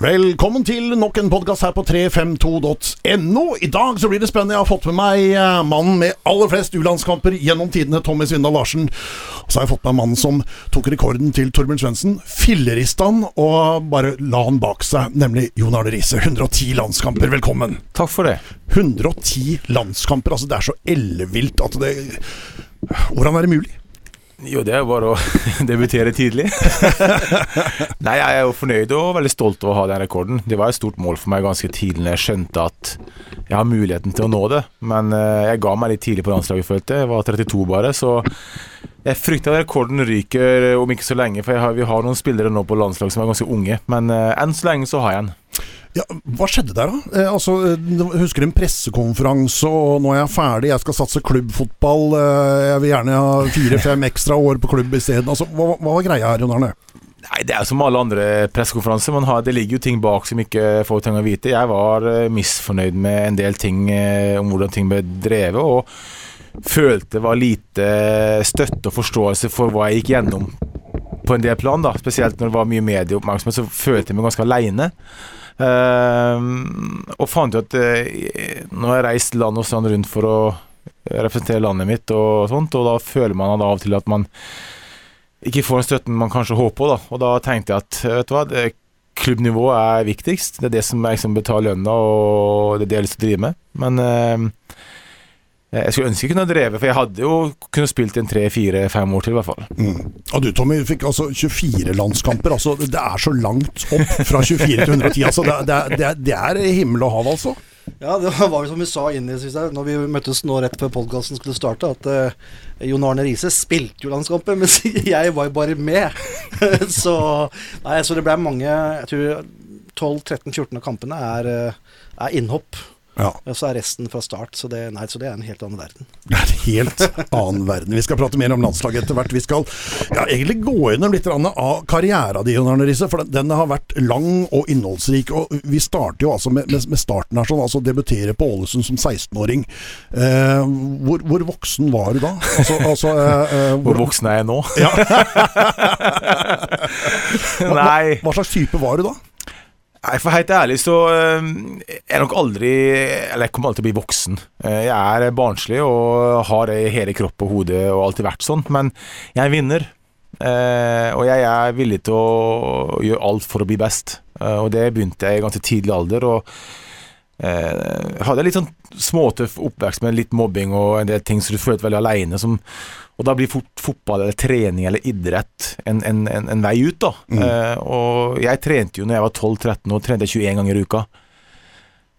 Velkommen til nok en podkast her på 352.no. I dag så blir det spennende. Jeg har fått med meg eh, mannen med aller flest U-landskamper gjennom tidene, Tommy Svindal Larsen. Og så har jeg fått med mannen som tok rekorden til Torbjørn Svendsen. Fillerista han og bare la han bak seg, nemlig Jon Arne Riise. 110 landskamper. Velkommen. Takk for det. 110 landskamper. Altså, det er så ellevilt at det Hvordan er det mulig? Jo, det er bare å debutere tidlig. Nei, jeg er jo fornøyd og veldig stolt over å ha den rekorden. Det var et stort mål for meg ganske tidlig når jeg skjønte at jeg har muligheten til å nå det. Men eh, jeg ga meg litt tidlig på landslaget, følte jeg. Jeg var 32 bare, så jeg frykter at rekorden ryker om ikke så lenge. For har, vi har noen spillere nå på landslaget som er ganske unge. Men uh, enn så lenge så har jeg den. Ja, Hva skjedde der, da? Eh, altså, jeg husker en pressekonferanse, og nå er jeg ferdig, jeg skal satse klubbfotball. Eh, jeg vil gjerne ha fire-fem ekstra år på klubb isteden. Altså, hva, hva var greia her, Jon Arne? Nei, Det er som alle andre pressekonferanser. Det ligger jo ting bak som ikke folk trenger å vite. Jeg var eh, misfornøyd med en del ting eh, om hvordan ting ble drevet. og følte var lite støtte og forståelse for hva jeg gikk gjennom på en del plan. da, Spesielt når det var mye medieoppmerksomhet, så følte jeg meg ganske aleine. Uh, og fant ut at uh, nå har jeg reist land og strand rundt for å representere landet mitt, og sånt, og da føler man av og til at man ikke får den støtten man kanskje håper på. da, Og da tenkte jeg at vet du hva, det, klubbnivået er viktigst. Det er det som jeg liksom betaler lønna, og det er det jeg har lyst til å drive med. Men Eh, jeg skulle ønske jeg kunne ha drevet, for jeg hadde jo kunnet spilt en tre-fire-fem år til, i hvert fall. Mm. Og du Tommy fikk altså 24 landskamper. Altså, det er så langt opp fra 24 til 110. Altså, det, det, er, det, er, himmel og hav, altså. Ja, det var jo som vi sa innledningsvis her, når vi møttes nå rett før podkasten skulle starte, at uh, Jon Arne Riise spilte jo landskamper, mens jeg var jo bare med. så, nei, så det ble mange Jeg tror 12-13-14 av kampene er, eh, er innhopp. Ja. Og så er resten fra start, så det, nei, så det, er en helt annen verden. Det er en helt annen verden. Vi skal prate mer om landslaget etter hvert. Vi skal ja, egentlig gå gjennom litt av karrieren din, Arne Riise, for den, den, har vært lang og innholdsrik. og Vi starter jo altså med, med, med starten her, sånn, altså debutere på Ålesund som 16-åring. Eh, hvor, hvor, voksen var du da? Altså, altså, eh, eh hvor, hvor, voksen er jeg nå? Ja. Nei. Hva, hva slags type var du da? Nei, For helt ærlig så jeg er nok aldri Eller jeg kommer alltid til å bli voksen. Uh, jeg er barnslig og har det i hele kropp og hode og alltid vært sånn, men jeg er vinner. Uh, og jeg er villig til å gjøre alt for å bli best. og det begynte jeg i ganske tidlig alder. og jeg hadde litt sånn småtøff oppvekst med litt mobbing og en del ting så du følte veldig aleine. Og da blir fort fotball eller trening eller idrett en, en, en, en vei ut, da. Mm. Eh, og jeg trente jo når jeg var 12-13 år, trente jeg 21 ganger i uka.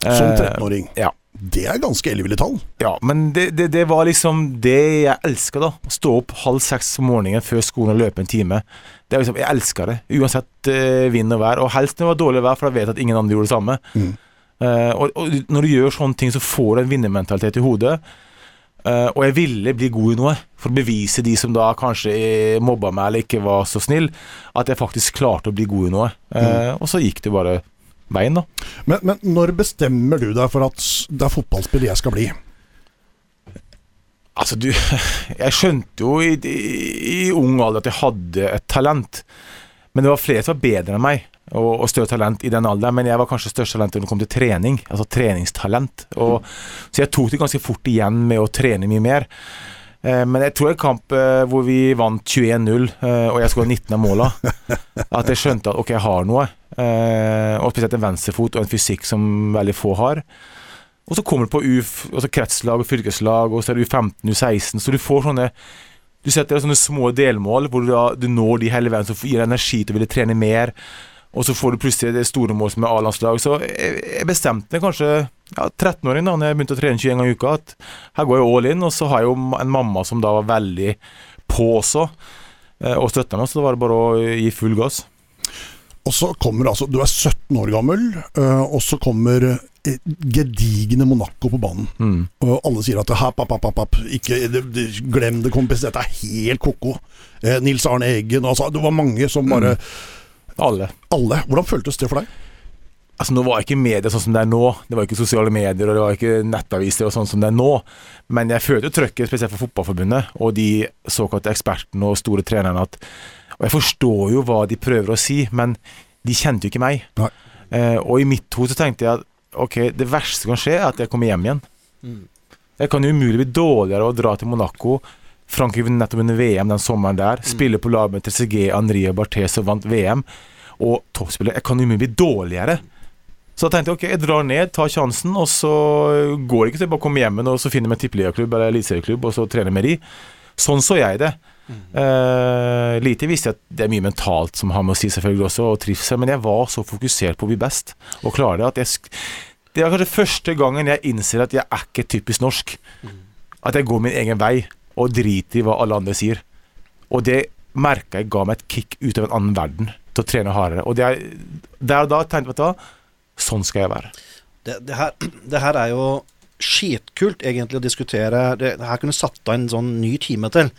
Som 13-åring? Uh, ja. Det er ganske elleville tall. Ja, men det, det, det, var liksom det jeg elska, da. Stå opp halv seks om morgenen før skolen og løpe en time. Det er liksom, Jeg elska det, uansett uh, vind og vær. Og helst når det var dårlig vær, for jeg vet at ingen andre gjorde det samme. Mm. Uh, og, og, når du gjør sånne ting, så får du en vinnermentalitet i hodet. Uh, og jeg ville bli god i noe, for å bevise de som da kanskje mobba meg eller ikke var så snill, at jeg faktisk klarte å bli god i noe. Mm. Og så gikk det bare veien, da. Men, men, når bestemmer du deg for at det er fotballspiller jeg skal bli? Altså, du Jeg skjønte jo i, i, i ung alder at jeg hadde et talent, men det var flere som var bedre enn meg og, og større talent i den alderen, men jeg var kanskje størst talent når det kom til trening. Altså treningstalent. Og, så jeg tok det ganske fort igjen med å trene mye mer. Eh, men jeg tror en kamp eh, hvor vi vant 21-0, eh, og jeg skåret 19 av måla, at jeg skjønte at ok, jeg har noe. Og spesielt en venstrefot og en fysikk som veldig få har. Og så kommer du på U, altså kretslag og fylkeslag, og så er det U15, U16, så du får sånne du setter sånne små delmål hvor du, du når de hele veien, som gir energi til å ville trene mer. Og så får du plutselig det store mål som er A-landslag. Så jeg, bestemte kanskje ja, 13-åring da når jeg begynte å trene 21 ganger i uka, at her går jeg all in. Og så har jeg jo en mamma som da var veldig på også, eh, og støtta meg, så da var det bare å gi full gass. Og så kommer altså Du er 17 år gammel, eh, og så kommer gedigne Monaco på banen. Mm. Og alle sier at happ, happ, happ, happ. Ikke, glem det, kompis. Dette er helt ko-ko. Eh, Nils Arne Eggen altså, Det var mange som bare mm alle. Alle. Hvordan føltes det for deg? Altså Nå var ikke media sånn som det er nå. Det var ikke sosiale medier og det var ikke nettaviser og sånn som det er nå. Men jeg følte trøkket, spesielt for Fotballforbundet og de såkalte ekspertene og store trenerne. At, og jeg forstår jo hva de prøver å si, men de kjente jo ikke meg. Eh, og i mitt hode så tenkte jeg at ok, det verste som kan skje, er at jeg kommer hjem igjen. Mm. Jeg kan jo umulig bli dårligere av å dra til Monaco. Frankrike vunnet nettopp under VM den sommeren der. Spille på lag med TCG, Henri og Barthes som vant VM. Og toppspiller. Jeg kan umulig bli dårligere. Så da tenkte jeg ok, jeg drar ned, tar sjansen, og så går det ikke til jeg bare kommer hjem og så finner jeg meg en tippeligaklubb eller eliteserieklubb, og så trener med de. Sånn så jeg det. Uh, lite visste jeg at det er mye mentalt som har med å si, selvfølgelig også, og trivsel, men jeg var så fokusert på å bli best og klare det at jeg Det er kanskje første gangen jeg innser at jeg er ikke typisk norsk. At jeg går min egen vei og driter i hva alle andre sier. Og det merka jeg ga meg et kick ut av en annen verden til å trene hardere. Og det er, der og da tenkte jeg at sånn skal jeg være. Det, det, her, det her er jo skitkult egentlig å diskutere. Det, her kunne satt av en sånn ny time til.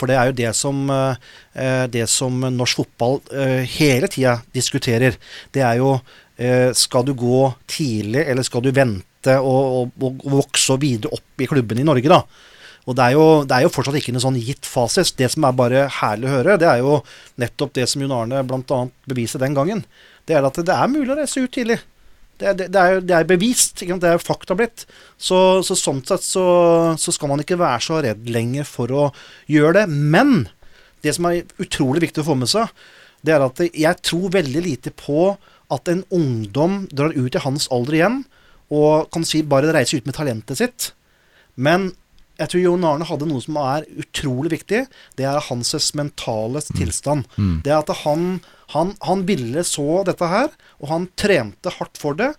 For det er jo det som, eh, det som norsk fotball eh, hele tida diskuterer. Det er jo eh, Skal du gå tidlig, eller skal du vente og, og, og vokse videre opp i klubben i Norge, da? Og det er, jo, det er jo fortsatt ikke noe sånn gitt fasis. Det som er bare herlig å høre, det er jo nettopp det som Jon Arne bl.a. beviste den gangen. Det er at det er mulig å reise ut tidlig. Det, det, det, er, det er bevist. Det er fakta blitt. Så, så sånn sett så, så, skal man ikke være så redd lenger for å gjøre det. Men det som er utrolig viktig å få med seg, det er at jeg tror veldig lite på at en ungdom drar ut i hans alder igjen og kan si bare reise ut med talentet sitt. Men jeg tror Jon Arne hadde noe som er utrolig viktig. Det er hans mentale tilstand. Mm. Det at han, han, han ville så dette her, og han trente hardt for det.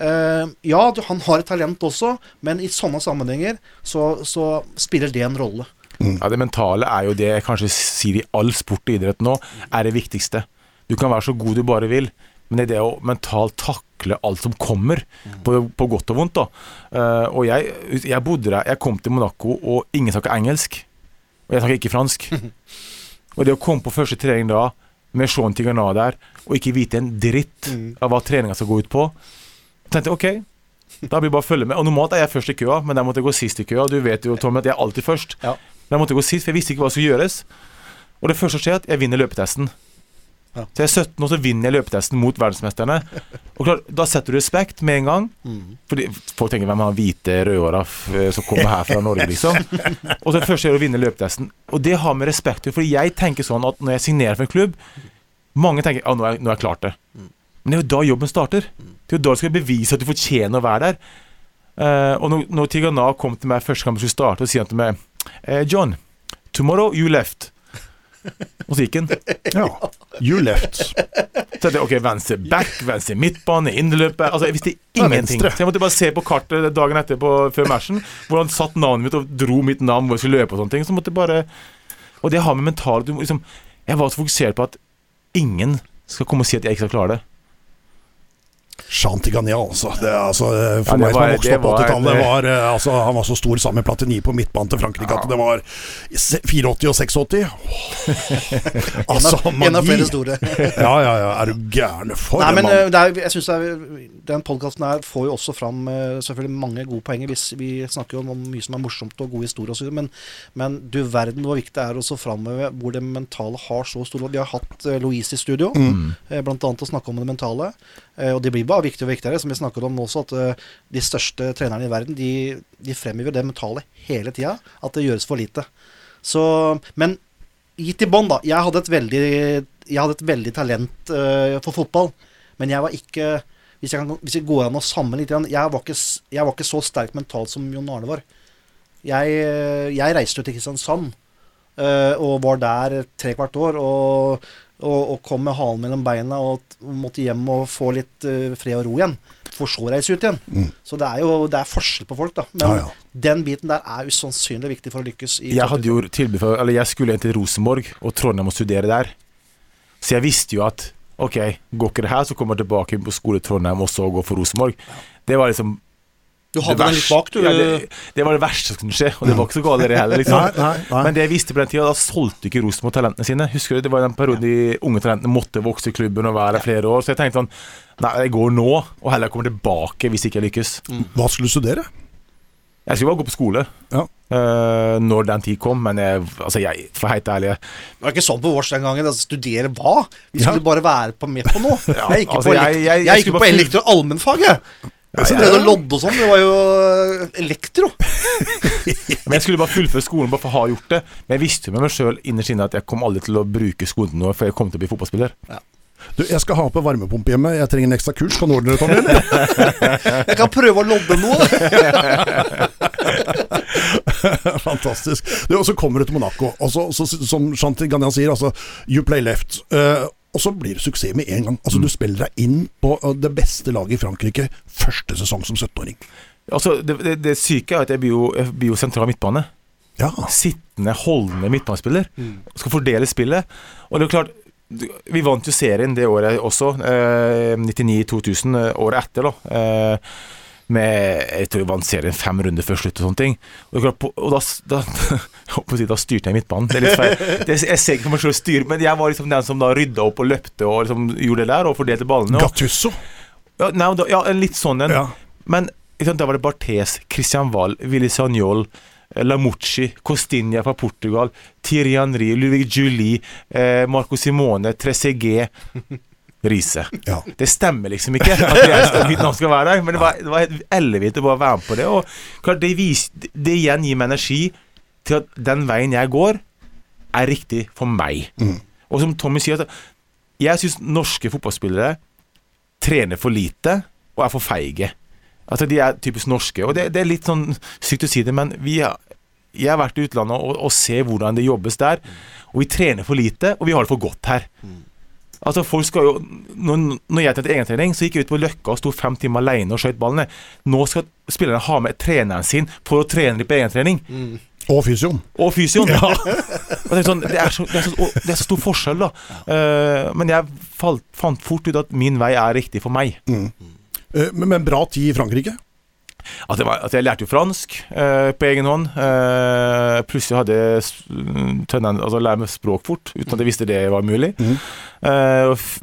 Uh, ja, han har et talent også, men i sånne sammenhenger så, så spiller det en rolle. Ja, Det mentale er jo det jeg kanskje sier i all sport og idrett nå, er det viktigste. Du kan være så god du bare vil, men det er det å mentalt takle alt som kommer, på, på godt og vondt. da. Uh, og jeg, jeg bodde der, jeg kom til Monaco, og ingen snakker engelsk. Og jeg snakker ikke fransk. og det å komme på første trening da, med Sean Tigana der, og ikke vite en dritt av hva treninga skal gå ut på, tenkte jeg ok. Da blir det bare å følge med. Og Normalt er jeg først i køa, men der måtte jeg gå sist i køa. Du vet jo, Tommy, at jeg er alltid først. Ja. Men jeg måtte gå sist, for jeg visste ikke hva som skulle gjøres. Og det første som skjer, er at jeg vinner løpetesten. Ja. Så jeg er 17 år, så vinner jeg løpetesten mot verdensmesterne. Og klart, Da setter du respekt med en gang. Fordi Folk tenker hvem har hvite rødhåra f- som kommer her fra Norge, liksom. Og så det første gjør å vinne løpetesten. Og det har med respekt å. Fordi jeg tenker sånn at når jeg signerer for en klubb Mange tenker 'ja, nå, er- har jeg klart det. Men det er jo da jobben starter. Det er jo da du skal bevise at du fortjener å være der. Uh, og når, når Tigana kom til meg første gang vi skulle starte, og sier han til meg eh, John, tomorrow you left. Og så gikk han. Ja. You left. Så jeg ok, venstre back, venstre midtbane, innløpet Altså, jeg visste ingenting. Så jeg måtte bare se på kartet dagen etterpå før matchen, Hvordan satt navnet mitt og dro mitt navn hvor jeg skulle løpe og sånne ting. Så måtte jeg bare Og det har med mentalt liksom, Jeg var så fokusert på at ingen skal komme og si at jeg ikke skal klare det. Chantigania, altså. Det, altså eh, for Ja, det meg som var- har vokst opp på 80-tallet, eh, altså, han var så stor sammen med Platini på midtbanen til Frankrike at det var 84 og 86. En altså, av, en av flere store. Ja, ja, ja. Er du gæren? For Nei, en men mann. eh, det er, jeg synes det er, Den podkasten her får jo også fram selvfølgelig mange gode poenger. Hvis vi snakker jo om, mye som er morsomt og gode historier osv. Men, men du verden hvor viktig det er også framover hvor det mentale har så stor rolle. Vi har hatt Louise i studio, Mm. blant annet å snakke om det mentale. Og det blir bare viktigere og viktigere, som vi snakket om også, at eh, de største trenerne i verden de, de fremhever det mentale hele tida. At det gjøres for lite. Så, men gitt i bånn, da. Jeg hadde et veldig, hadde et veldig talent uh, for fotball. Men jeg var ikke Hvis, jeg kan, hvis jeg går an å sammenligne litt, jeg var, ikke, jeg var ikke så sterk mentalt som Jon Arne var. Jeg, eh, jeg reiste jo til Kristiansand uh, og var der tre kvart år. Og, og, og kom med halen mellom beina og måtte hjem og få litt uh, fred og ro igjen. For så å reise ut igjen. Så det er jo det er forskjell på folk, da. Men Ja, ja. den biten der er usannsynlig viktig for å lykkes. i Jeg hadde jo tilbud for Eller jeg skulle inn til Rosenborg og Trondheim og studere der. Så jeg visste jo at ok, går ikke det her, så kommer jeg tilbake på skole i Trondheim og så går for Rosenborg. Det var liksom Du hadde det den litt bak, du. Ja, det, det var det verste som kunne skje, og det var ikke så galt det heller. Liksom. Nei, nei, nei. Men det jeg visste på den tida, da solgte ikke Rosenborg talentene sine. Husker du, Det var den perioden de unge talentene måtte vokse i klubben og være der flere år. Så jeg tenkte sånn Nei, jeg går nå, og heller kommer tilbake hvis ikke jeg lykkes. Hva skulle du studere? Jeg skulle bare gå på skole Ja. uh, når den tid kom, men jeg, altså jeg, for helt ærlig Det var ikke sånn på vårs den gangen. Altså, studere hva? Vi skulle Ja. bare være på, med på noe. jeg gikk altså, på, jeg- jeg- jeg jeg gikk på elektro- og allmennfaget. Ja, Så drev du og lodde og sånn. Det var jo øh, elektro. Men jeg skulle bare fullføre skolen bare for å ha gjort det. Men jeg visste jo med meg sjøl innerst inne at jeg kom aldri til å bruke skolen til noe, for jeg kom til å bli fotballspiller. Du, jeg skal ha på varmepumpe hjemme. Jeg trenger en ekstra kurs. Kan du ordne det, Tommy? Jeg kan prøve å lodde noe. Fantastisk. Du, og så kommer du til Monaco, og så, så, som Shanti Ganyan sier, altså You play left. Eh, og så blir det suksess med en gang. Altså Du spiller deg inn på eh, det beste laget i Frankrike første sesong som 17-åring. Altså, det, det, det syke er at jeg blir jo, jeg blir jo sentral midtbane. Ja. Sittende, holdende midtbanespiller. Skal fordele spillet. Og det er klart Vi vant jo serien det året også. Eh, 99-2000, eh, året etter, da. Eh, med Jeg tror vi vant serien fem runder før slutt og sånne ting. Og, det er klart, og da, da, si, da styrte jeg midtbanen. Det er litt feil. Det, jeg ser ikke for meg selv styre, men jeg var liksom den som da rydda opp og løpte og liksom gjorde det der, og fordelte ballene. Og, Gattusso. ja, nei, da, ja, en litt sånn en. Ja. Men liksom, da var det Barthes, Christian Wahl, Willy Sagnol, eh, Lamucci, Costinha fra Portugal, Thierry Henry, Ludvig Julie, eh, Marco Simone, Trezeguet Riise. Ja. Det stemmer liksom ikke at jeg mitt navn skal være der, men det var, det var helt ellevilt å bare være med på det. Og klart, det, vis, det igjen gir meg energi til at den veien jeg går, er riktig for meg. Og som Tommy sier, jeg syns norske fotballspillere trener for lite og er for feige. Altså De er typisk norske. Og det, det er litt sånn sykt å si det, men vi har, jeg har vært i utlandet og, og ser hvordan det jobbes der. Og vi trener for lite, og vi har det for godt her. Altså folk skal jo Når, når jeg trente egentrening, så gikk jeg ut på Løkka og sto fem timer alene og skjøt ballene. Nå skal spillerne ha med treneren sin for å trene litt på egentrening. Og fysioen. Og fysioen. Og det, er sånn, det, er så, det, er så, det er så stor forskjell, da. Uh, men jeg falt, fant fort ut at min vei er riktig for meg. Eh, Men, men bra tid i Frankrike. At, det var, at jeg lærte jo fransk uh, på egen hånd. Eh, plutselig hadde jeg tønnen, altså lært meg språk fort, uten at jeg visste det var mulig. Mm.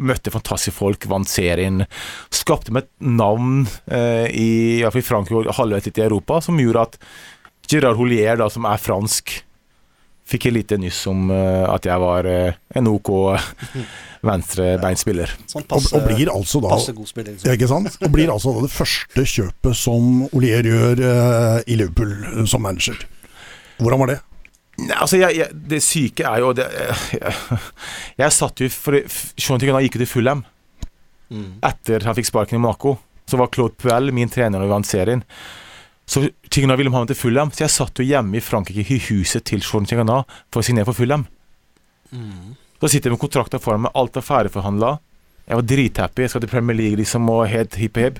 møtte fantastiske folk, vant serien. Skapte meg et navn eh, i, i Frankrike og halvveis litt i Europa, som gjorde at Gerard Holier, da, som er fransk, fikk jeg lite nyss om eh, at jeg var eh, en OK venstrebeinspiller. Sånn Og, passe, og blir altså da spiller. Liksom. ikke sant? Og blir altså da det første kjøpet som Olier gjør eh, i Liverpool som manager. Hvordan var det? Nei, altså, jeg, jeg, Det syke er jo det, jeg, jeg satt jo for Sean Tigana gikk jo til Fulham Mm. etter han fikk sparken i Monaco. Så var Claude Puel min trener når vi vant serien. Så Chingana ville ha meg til Fulham, så jeg satt jo hjemme i Frankrike i huset til Jordan Chingana for å signere for Fulham. Mm. Så sitter jeg med kontrakten foran meg, alt er ferdigforhandla. Jeg var drithappy, jeg skal til Premier League liksom og helt hipp hipp.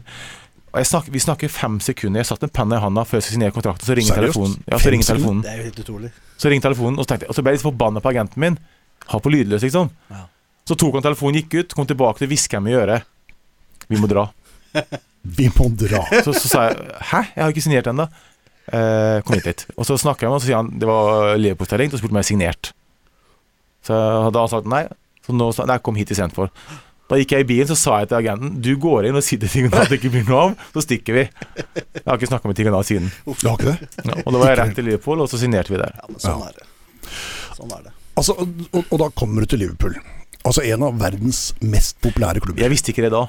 Og jeg snakker, vi snakker fem sekunder. Jeg satt med penna i handa før jeg skulle signere kontrakten, så ringer telefonen. Ja, så ringer telefonen. Det er jo helt utrolig. Så ringer telefonen, og så, jeg, og så ble jeg litt forbanna på agenten min. Ha på lydløs, liksom. Ja. Så tok han telefonen, gikk ut, kom tilbake til hviska meg i øret. Vi må dra. Vi må dra. Så, så sa jeg hæ, jeg har ikke signert ennå. Eh, kom hit litt. Og så snakker jeg med ham, og så sier han det var Liverpool-terreng, og spurte om jeg signert. Så hadde han sagt nei. Så nå sa nei, kom hit istedenfor. Da gikk jeg i bilen, så sa jeg til agenten du går inn og sier til Tigana at det ikke blir noe av, så stikker vi. Jeg har ikke snakka med Tigana siden. Du har ikke det? Ja, og da var jeg rett til Liverpool, og så signerte vi der. Ja, men sånn Ja. er det. Sånn er det. Altså, og, og da kommer du til Liverpool. Altså en av verdens mest populære klubber. Jeg visste ikke det da.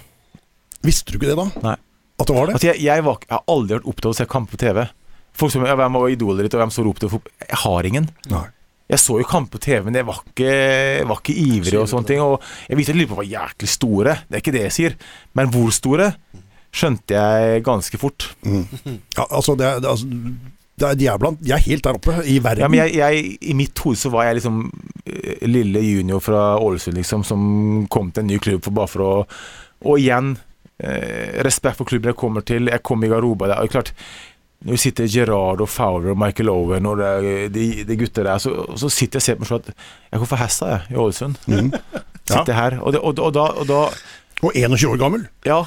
Visste du ikke det da? Nei. At det var det? Altså, jeg, jeg, var, jeg har aldri vært opptatt av å se kamp på TV. Folk som ja, Hvem var idolet ditt, og hvem så opp til fotball? Jeg har ingen. Nei. Jeg så jo kamp på TV, men jeg var ikke, var ikke ivrig og sånne ting. Og jeg visste at Liverpool var jæklig store, det er ikke det jeg sier. Men hvor store, skjønte jeg ganske fort. Ja, altså, det, det, altså, det de, er blant, de er helt der oppe i verden. Ja, men jeg, jeg, I mitt hode så var jeg liksom eh, lille junior fra Ålesund, liksom, som kom til en ny klubb for bare for å Og igjen, respekt for klubben jeg kommer til. Jeg kom i garderoben der. og klart når vi sitter Gerard og Fowler og Michael Owen og det, de, de gutter der, så, så sitter jeg og ser på meg sånn at Jeg går for hesta, jeg, i Ålesund. Mm. Sitter her. Og, det, og, og, da, og da Og 21 år gammel. Ja,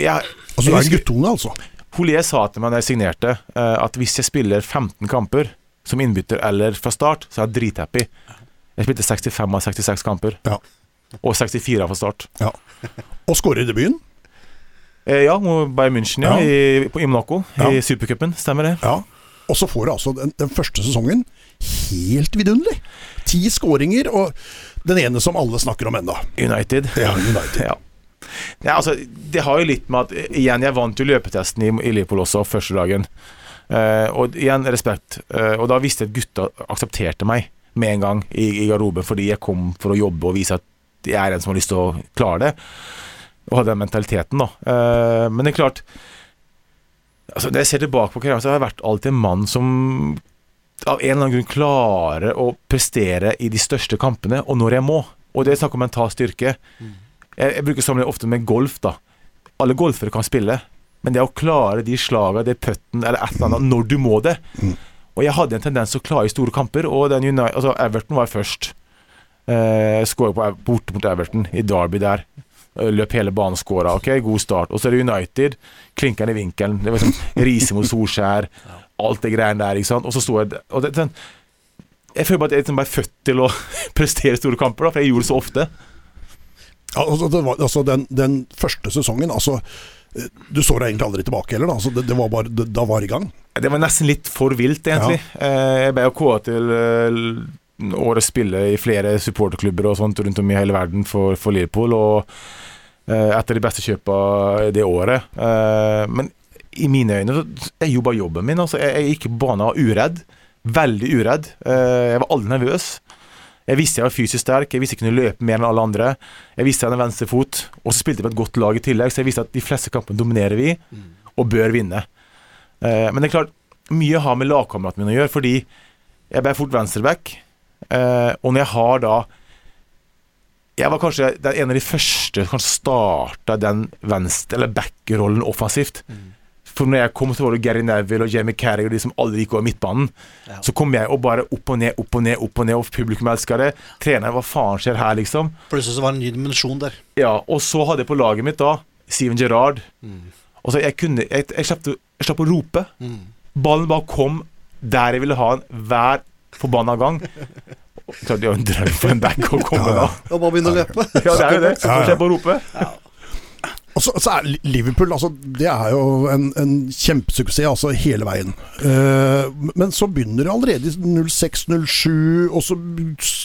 jeg, Altså, du er en guttunge, altså. Holier sa til meg da jeg signerte, eh, at hvis jeg spiller 15 kamper som innbytter eller fra start, så er jeg drithappy. Jeg spilte 65 av 66 kamper. Ja. Og 64 fra start. Ja. Og skårer i debuten. Eh, ja, Bayern München ja. I, på, i Monaco. I supercupen. Stemmer det. Ja. Og så får du altså den, den første sesongen helt vidunderlig. Ti skåringer, og den ene som alle snakker om ennå. United. Ja, United. Ja. Ja, altså, det har jo litt med at Igjen, jeg vant jo løpetesten i, i Liverpool også første dagen. Uh, og igjen, respekt. Uh, og da visste jeg at gutta aksepterte meg med en gang i, i garderoben, fordi jeg kom for å jobbe og vise at jeg er en som har lyst til å klare det. Og hadde den mentaliteten, da. Eh, men det er klart altså, Når jeg ser tilbake på karrieren, så har jeg vært alltid en mann som av en eller annen grunn klarer å prestere i de største kampene, og når jeg må. Og det er snakk om mental styrke. Jeg, jeg bruker sammenligning ofte med golf. da Alle golfere kan spille, men det å klare de slagene, det putten eller et eller annet når du må det Og jeg hadde en tendens til å klare i store kamper, og den United, altså Everton var først. Eh, Skåra borte mot Everton, i Derby der. Eh, Løp hele banen, skåra. Ok, god start. Og så er det United. Klinkeren i vinkelen. Det var sånn Riise mot Solskjær. Alt det greiene der, ikke sant. Og så står jeg og det, sånn, Jeg føler bare at jeg liksom bare er født til å prestere store kamper, da, for jeg gjorde det så ofte. Ja, Altså, det var, altså den, den første sesongen altså, eh, Du så deg egentlig aldri tilbake heller, da. Altså, det, det var bare, det, da var det i gang. Det var nesten litt for vilt, egentlig. Ja. Jeg ble jo kåra til eh, årets spiller i flere supporterklubber og sånt rundt om i hele verden for, for Liverpool. Og eh, et av de beste kjøpa det året. Eh, Men i mine øyne så Jeg jo bare jobben min. Altså. Jeg, jeg gikk på banen uredd. Veldig uredd. Eh, Jeg var aldri nervøs. Jeg visste jeg var fysisk sterk, jeg visste jeg kunne løpe mer enn alle andre. Jeg visste jeg hadde en venstre fot, og så spilte jeg på et godt lag i tillegg, så jeg visste at de fleste kampene dominerer vi, og bør vinne. Eh, men det er klart, mye har med lagkameratene min å gjøre, fordi jeg ble fort venstreback, og når jeg har da Jeg var kanskje den en av de første som starta den venstre- eller back-rollen offensivt. For når jeg kom, så var det Gary Neville og Jamie Carrier og de som aldri gikk over midtbanen. Ja. Så kom jeg og bare opp og ned, opp og ned, opp og ned, og publikum elska det. Treneren, hva faen skjer her, liksom? Plutselig så var det en ny dimensjon der. Ja, og så hadde jeg på laget mitt da Steven Gerrard. Og så jeg kunne Jeg, jeg, slapp, jeg slapp å rope. Ballen bare kom der jeg ville ha den hver forbanna gang. Så det er jo en drøm for en back å komme da. Og bare begynne å løpe. Ja, det er jo det. Så får jeg bare rope. Og så, så er Liverpool altså, det er jo en, en kjempesuksess altså, hele veien. Uh, men så begynner det allerede i 06-07, og så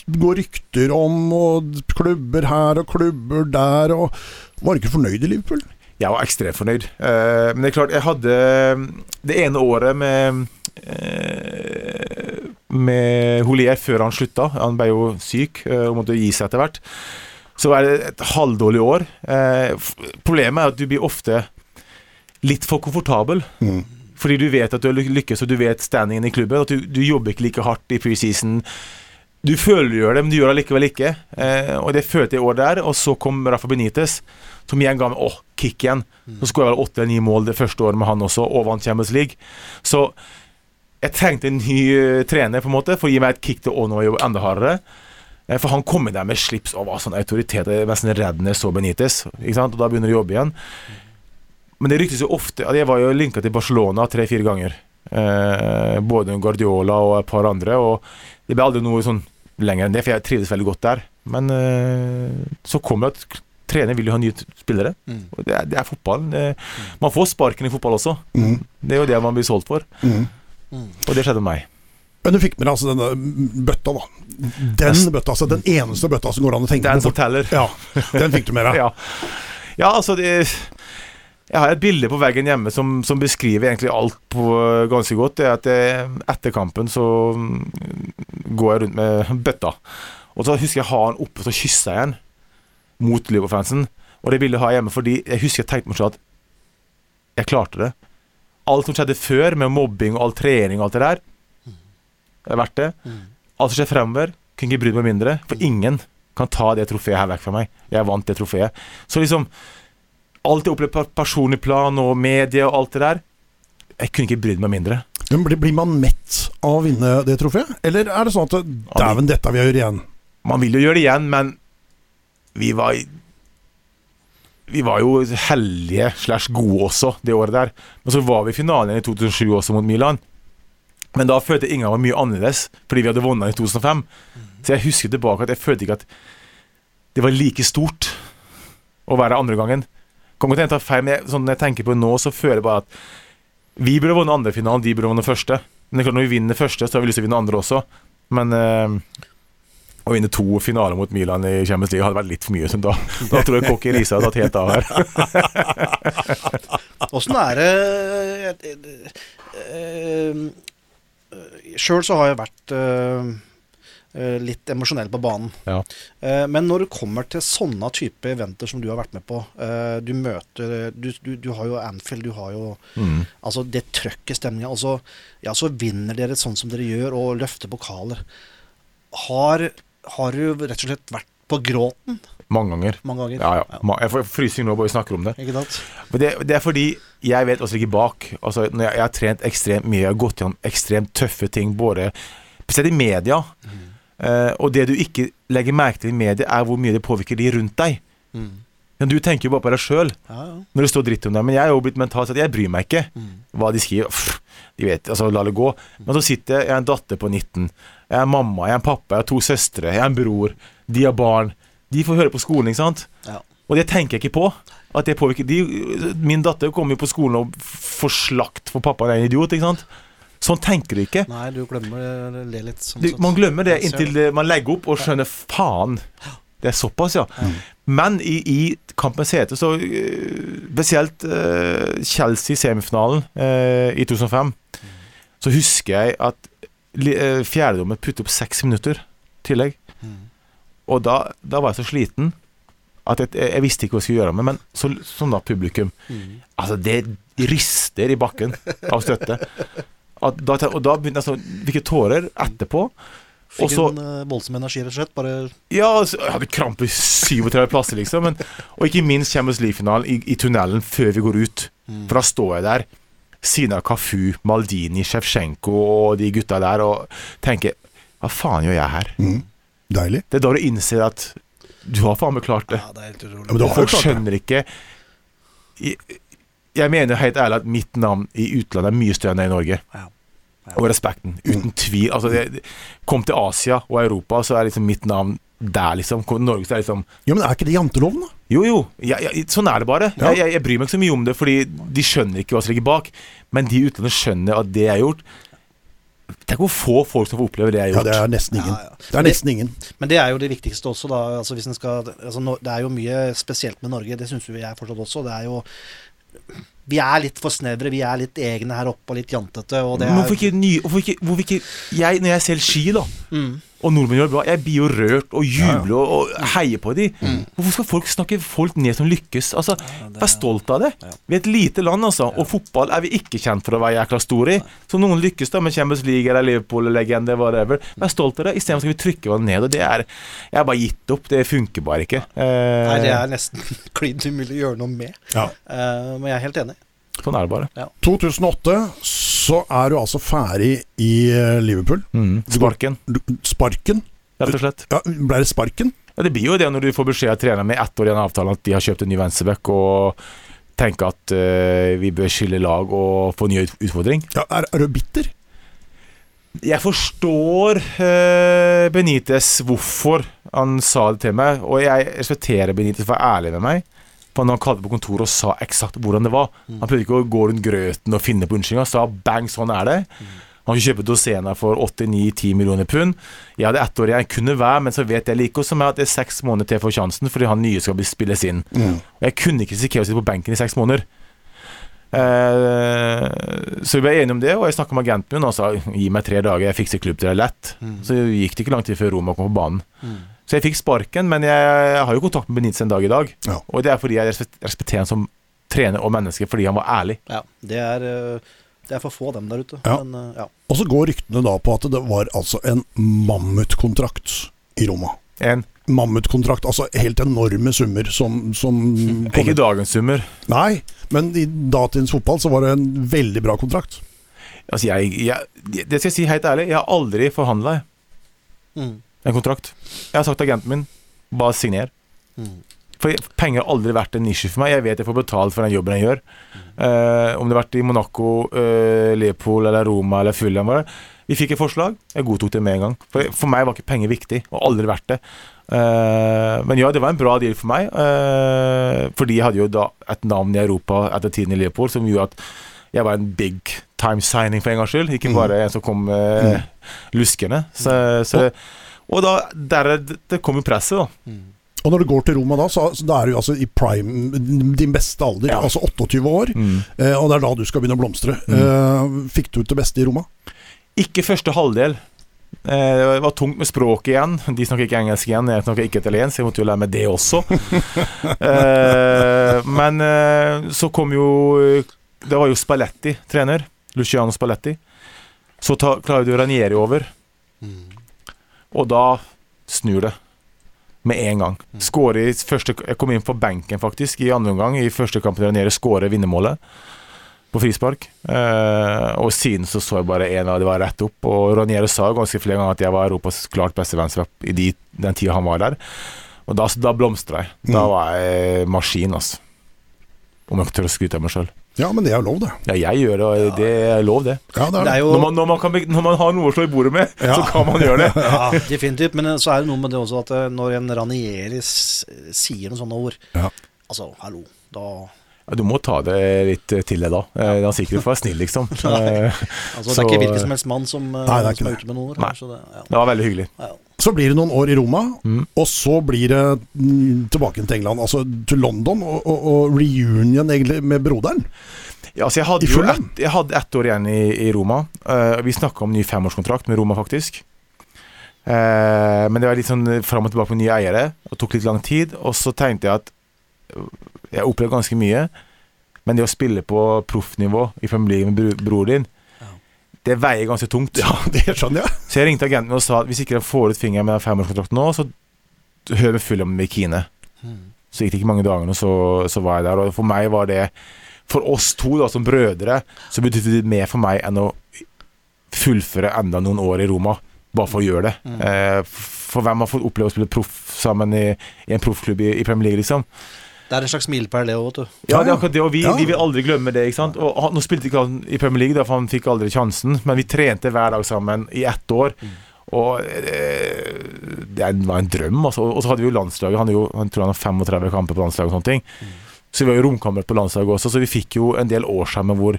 går rykter om og klubber her og klubber der. Og Var ikke fornøyd i Liverpool? Jeg var ekstremt fornøyd. Eh, men det er klart, jeg hadde det ene året med eh, Med Holier før han slutta. Han ble jo syk eh, og måtte gi seg etter hvert. Så var det et halvdårlig år. Eh, problemet er at du blir ofte litt for komfortabel. Mm. Fordi du vet at du har lykkes, og du vet standingen i klubben. At du, du jobber ikke like hardt i preseason. Du føler du gjør det, men du gjør det allikevel ikke. Eh, og det følte jeg i år der. Og så kom Rafa Benitez, som igjen ga meg åh, kick igjen. Så skåra jeg vel åtte eller ni mål det første året med han også, og vant Champions League. Så jeg trengte en ny eh, trener på en måte for å gi meg et kick til å nå jobbe enda hardere. For han kom inn der med slips og var sånn autoritet. Jeg var nesten redd når jeg så Benitez. Ikke sant? Og da begynner du å jobbe igjen. Men det ryktes jo ofte Jeg var jo linka til Barcelona tre-fire ganger. Eh, både Guardiola og et par andre. Og det ble aldri noe sånn lenger enn det, for jeg trivdes veldig godt der. Men eh, så kom det at trener vil jo ha nye spillere. Mm. Det, er, det er fotball. Det, man får sparken i fotball også. Mm. Det er jo det man blir solgt for. Mm. Og det skjedde med meg. Men du fikk med deg altså denne mm, bøtta, da. Den bøtta, altså den eneste bøtta som går an å tenke Den på. som teller. Ja, den fikk du med deg. Ja, ja altså det, Jeg har et bilde på veggen hjemme som, som beskriver egentlig alt på ganske godt. Det er at jeg, etter kampen så mm, går jeg rundt med bøtta. Og så husker jeg å ha den oppe, så kysser jeg den mot Liverpool-fansen. Og det bildet har jeg hjemme fordi jeg husker jeg tenkte meg selv at jeg klarte det. Alt som skjedde før, med mobbing og all trening og alt det der, det er verdt det. Alt som skjer fremover, kunne ikke brydd meg mindre. For ingen kan ta det trofeet her vekk fra meg. Jeg vant det trofeet. Så liksom Alt jeg opplevde på personlig plan og medie og alt det der Jeg kunne ikke brydd meg mindre. Men blir, blir man mett av å vinne det trofeet? Eller er det sånn at dæven, dette vil jeg gjøre igjen? Man vil jo gjøre det igjen, men vi var Vi var jo heldige slash gode også det året der. Men så var vi i finalen i 2007 også mot Milan. Men da følte jeg Inga var mye annerledes, fordi vi hadde vunnet i 2005. Så jeg husker tilbake at jeg følte ikke at det var like stort å være andre gangen. Kan hende jeg ta feil, men jeg, sånn, når jeg tenker på nå, så føler jeg bare at vi burde vunnet andre finalen, de burde vunnet første. Men det er klart, når vi vinner første, så har vi lyst til å vinne andre også. Men eh, å vinne to finaler mot Milan i Champions League hadde vært litt for mye. Da, da tror jeg Cocky Riise hadde tatt helt av her. Åssen er det Sjøl så har jeg vært eh, eh, litt emosjonell på banen. Ja. Eh, men når det kommer til sånne type eventer som du har vært med på eh, Du møter du, du, du har jo Anfield, du har jo Mm. Altså det trøkket stemninga. Altså, ja, så vinner dere sånn som dere gjør, og løfter pokaler. Har, har du rett og slett vært på gråten Mange ganger. mange ganger? Ja, ja. ja. Jeg får frysing nå bare vi snakker om det. Ikke sant? Det, det er fordi jeg vet også ikke bak. Altså, når jeg, jeg har trent ekstremt mye, jeg har gått gjennom ekstremt tøffe ting, både spesielt i media. Eh, og det du ikke legger merke til i media, er hvor mye det påvirker de rundt deg. Mm. Men du tenker jo bare på deg sjøl Ja, ja. når det står dritt om deg. Men jeg er jo blitt mentalt sett Jeg bryr meg ikke Mm. hva de skriver. Pff, de vet, altså La det gå. Men så sitter jeg, jeg er en datter på 19. Jeg er mamma, jeg er en pappa, jeg har to søstre, jeg er en bror. De har barn. De får høre på skolen, ikke sant? Ja. Og det tenker jeg ikke på. At det påvirker de, Min datter kommer jo på skolen og får slakt for pappa er en idiot, ikke sant? Sånn tenker du ikke. Nei, du glemmer det litt. Sånn Du, man glemmer det inntil man legger opp og skjønner faen. Det er såpass, ja. Men i, i kampens hete, så øh, spesielt uh, Chelsea-semifinalen uh, i 2005, så husker jeg at uh, fjerdedommer putter opp seks minutter tillegg. Mm. Og da, da var jeg så sliten at jeg, jeg visste ikke hva jeg skulle gjøre med men så, sånn da publikum Mm. Altså, det rister i bakken av støtte. At da, og da begynte jeg sånn Fikk tårer etterpå. Fikk Også, en eh, voldsom energi, rett og slett. Bare Ja, altså, jeg hadde krampe i 37 plasser, liksom. Men, og ikke minst Champions League-finalen i, i tunnelen før vi går ut. For da står jeg der, siden av Kafu, Maldini, Sjevsjenko og de gutta der, og tenker Hva faen gjør jeg her? Mm. Deilig. Det er da du innser at du har faen meg klart det. Ja, det er helt utrolig. Ja, men Folk skjønner ikke jeg, jeg mener helt ærlig at mitt navn i utlandet er mye større enn det i Norge. Ja. Og respekten. Uten tvil. Altså, det, kom til Asia og Europa, så er liksom mitt navn der, liksom. Norge, så er liksom Jo, men er ikke det janteloven, da? Jo, jo. Jeg, jeg, sånn er det bare. Ja. Jeg, jeg, jeg bryr meg ikke så mye om det, fordi de skjønner ikke hva som ligger bak. Men de utlandet skjønner at det jeg har gjort Tenk hvor få folk som får oppleve det jeg har gjort. Ja, det er nesten ingen. Ja, ja. Det er nesten ingen. Men det er jo det viktigste også, da. Altså, hvis en skal, altså, det er jo mye spesielt med Norge, det syns jo jeg fortsatt også. Det er jo Vi er litt for snevre, vi er litt egne her oppe og litt jantete. Og hvorfor ikke, ny, hvorfor ikke, hvorfor ikke jeg, Når jeg selger ski, da, Mm. Og nordmenn gjør bra, jeg blir jo rørt og jubler og, og heier på de. Hvorfor skal folk snakke folk ned som lykkes? Altså, Vær stolt av det. Ja. Vi er et lite land, altså. Og fotball er vi ikke kjent for å være jækla store i. Så noen lykkes da med Champions League eller Liverpool-legende, whatever. Vær stolt av det. Istedenfor skal vi trykke hverandre ned. Og det er Jeg har bare gitt opp. Det funker bare ikke. Eh, Nei, det er nesten klin umulig å gjøre noe med. Ja. Eh, men jeg er helt enig. Sånn er det bare. 2008 så er du altså ferdig i eh, Liverpool. Mm. Sparken, Du- Sparken? rett og slett. Ja, Ble det sparken? Ja, det blir jo det når du får beskjed av treneren med ett år igjen av avtalen at de har kjøpt en ny venstreback og tenker at uh, vi bør skille lag og få ny utfordring. Ja, er, er du bitter? Jeg forstår uh, Benitez hvorfor han sa det til meg, og jeg respekterer Benitez for å være ærlig med meg. For når han kalte på kontoret og sa eksakt hvordan det var. Han prøvde ikke å gå rundt grøten og finne på unnskyldninger. Sa bang, sånn er det. Han kjøpte Dosena for 8-9-10 millioner pund. Jeg hadde ett år igjen, kunne være, men så vet jeg like også meg at det er seks måneder til jeg får sjansen, fordi han nye skal spilles inn. Mm. jeg kunne ikke risikere å sitte på benken i seks måneder. Eh, så vi ble enige om det, og jeg snakka med agenten min og sa gi meg tre dager, jeg fikser klubb til deg lett. Så gikk det ikke lang tid før Roma kom på banen. Så jeg fikk sparken, men jeg har jo kontakt med Benitez en dag i dag. Ja. Og det er fordi jeg respekterer han som trener og menneske, fordi han var ærlig. Ja, det er, eh, det er for få dem der ute. Ja. Men, eh, ja. Og så går ryktene da på at det var altså en mammutkontrakt i Roma. En, Mammutkontrakt, altså helt enorme summer som, som ikke dagens summer. Nei, men i datidens fotball så var det en veldig bra kontrakt. Altså jeg, jeg, det skal jeg si helt ærlig, jeg har aldri forhandla Mm. En kontrakt. Jeg har sagt til agenten min bare signer. Mm. For penger har aldri vært en nisje for meg. Jeg vet jeg får betalt for den jobben jeg gjør. Eh, om det har vært i Monaco, uh, Leopold eller Roma eller Fulham. Vi fikk et forslag, jeg godtok det med en gang. For, for meg var ikke penger viktig, og aldri vært det. Eh, men ja, det var en bra deal for meg. eh, fordi jeg hadde jo da et navn i Europa etter tiden i Liverpool som gjorde at jeg var en big time signing for en gangs skyld. Ikke bare en som kom uh, luskende. Så, så, og da der, det kom jo presset, da. Og når du går til Roma da, så, så da er du altså i prime, din beste alder, Ja. altså 28 år. Mm. Eh, og det er da du skal begynne å blomstre. Eh, fikk du ut det beste i Roma? Ikke første halvdel. Eh, Det var tungt med språket igjen. De snakker ikke engelsk igjen, jeg snakker ikke italiensk. Jeg måtte jo lære meg det også. Eh, Men så kom jo Det var jo Spalletti trener. Luciano Spalletti. Så ta, klarer du Ranieri over, og da snur det. Med en gang. Skåre i første Jeg kom inn på benken, faktisk, i andre omgang. I første kampen Ranieri skåre vinnermålet på frispark. Eh, og siden så så jeg bare én av de var rett opp. Og Ranieri sa ganske flere ganger at jeg var Europas klart beste venstreback i de, den tida han var der. Og da, da blomstra jeg. Da Mm. var jeg maskin, altså. Om jeg tør å skryte av meg sjøl. Ja, men det er jo lov, det. Ja, jeg gjør det, og det er lov, det. Ja, det er Det det. er jo Når man, når man, kan, når man har noe å slå i bordet med, Ja. så kan man gjøre det. Ja, definitivt. Men eh, så er det noe med det også at eh, når en Ranieri sier noen sånne ord Ja. Altså, hallo, da Ja, du må ta det litt eh, til deg, da. Han er sikkert for å være snill, liksom. Altså, Det er ikke hvilken som helst mann som, Nei, er som er ute med noen ord. Nei. Så det, ja. Det var veldig hyggelig. Ja. Så blir det noen år i Roma, Mm. og så blir det mm, tilbake til England, altså til London, og, og, og reunion egentlig med broderen. Ja, altså jeg hadde jo ett, jeg hadde ett år igjen i, i Roma. Uh, vi snakka om ny femårskontrakt med Roma, faktisk. Uh, men det var litt sånn fram og tilbake med nye eiere, og tok litt lang tid. Og så tenkte jeg at øh, jeg opplevde ganske mye, men det å spille på proffnivå i familien med bro, broren din. Det veier ganske tungt. Ja, det skjønner jeg. Så jeg ringte agenten og sa at hvis ikke de får ut fingeren med den femårskontrakten nå, så hører vi full med Kine. Mm. Så gikk det ikke mange dagene, så, så var jeg der. Og for meg var det For oss to da, som brødre, så betydde det mer for meg enn å fullføre enda noen år i Roma. Bare for å gjøre det. Mm. Eh, for hvem har fått oppleve å spille proff sammen i, i en proffklubb i, i Premier League, liksom? Det er en slags milepæl, det òg, vet du. Ja, det er akkurat det, og vi, Ja. vi vil aldri glemme det. ikke sant? Og han, Nå spilte ikke han i Premier League, da, for han fikk aldri sjansen, men vi trente hver dag sammen i ett år. Og eh, det var en drøm, altså. Og så hadde vi jo landslaget. Han, jo, han tror han har 35 kamper på landslaget og sånne ting. Så vi var jo romkammer på landslaget også, så vi fikk jo en del år sammen hvor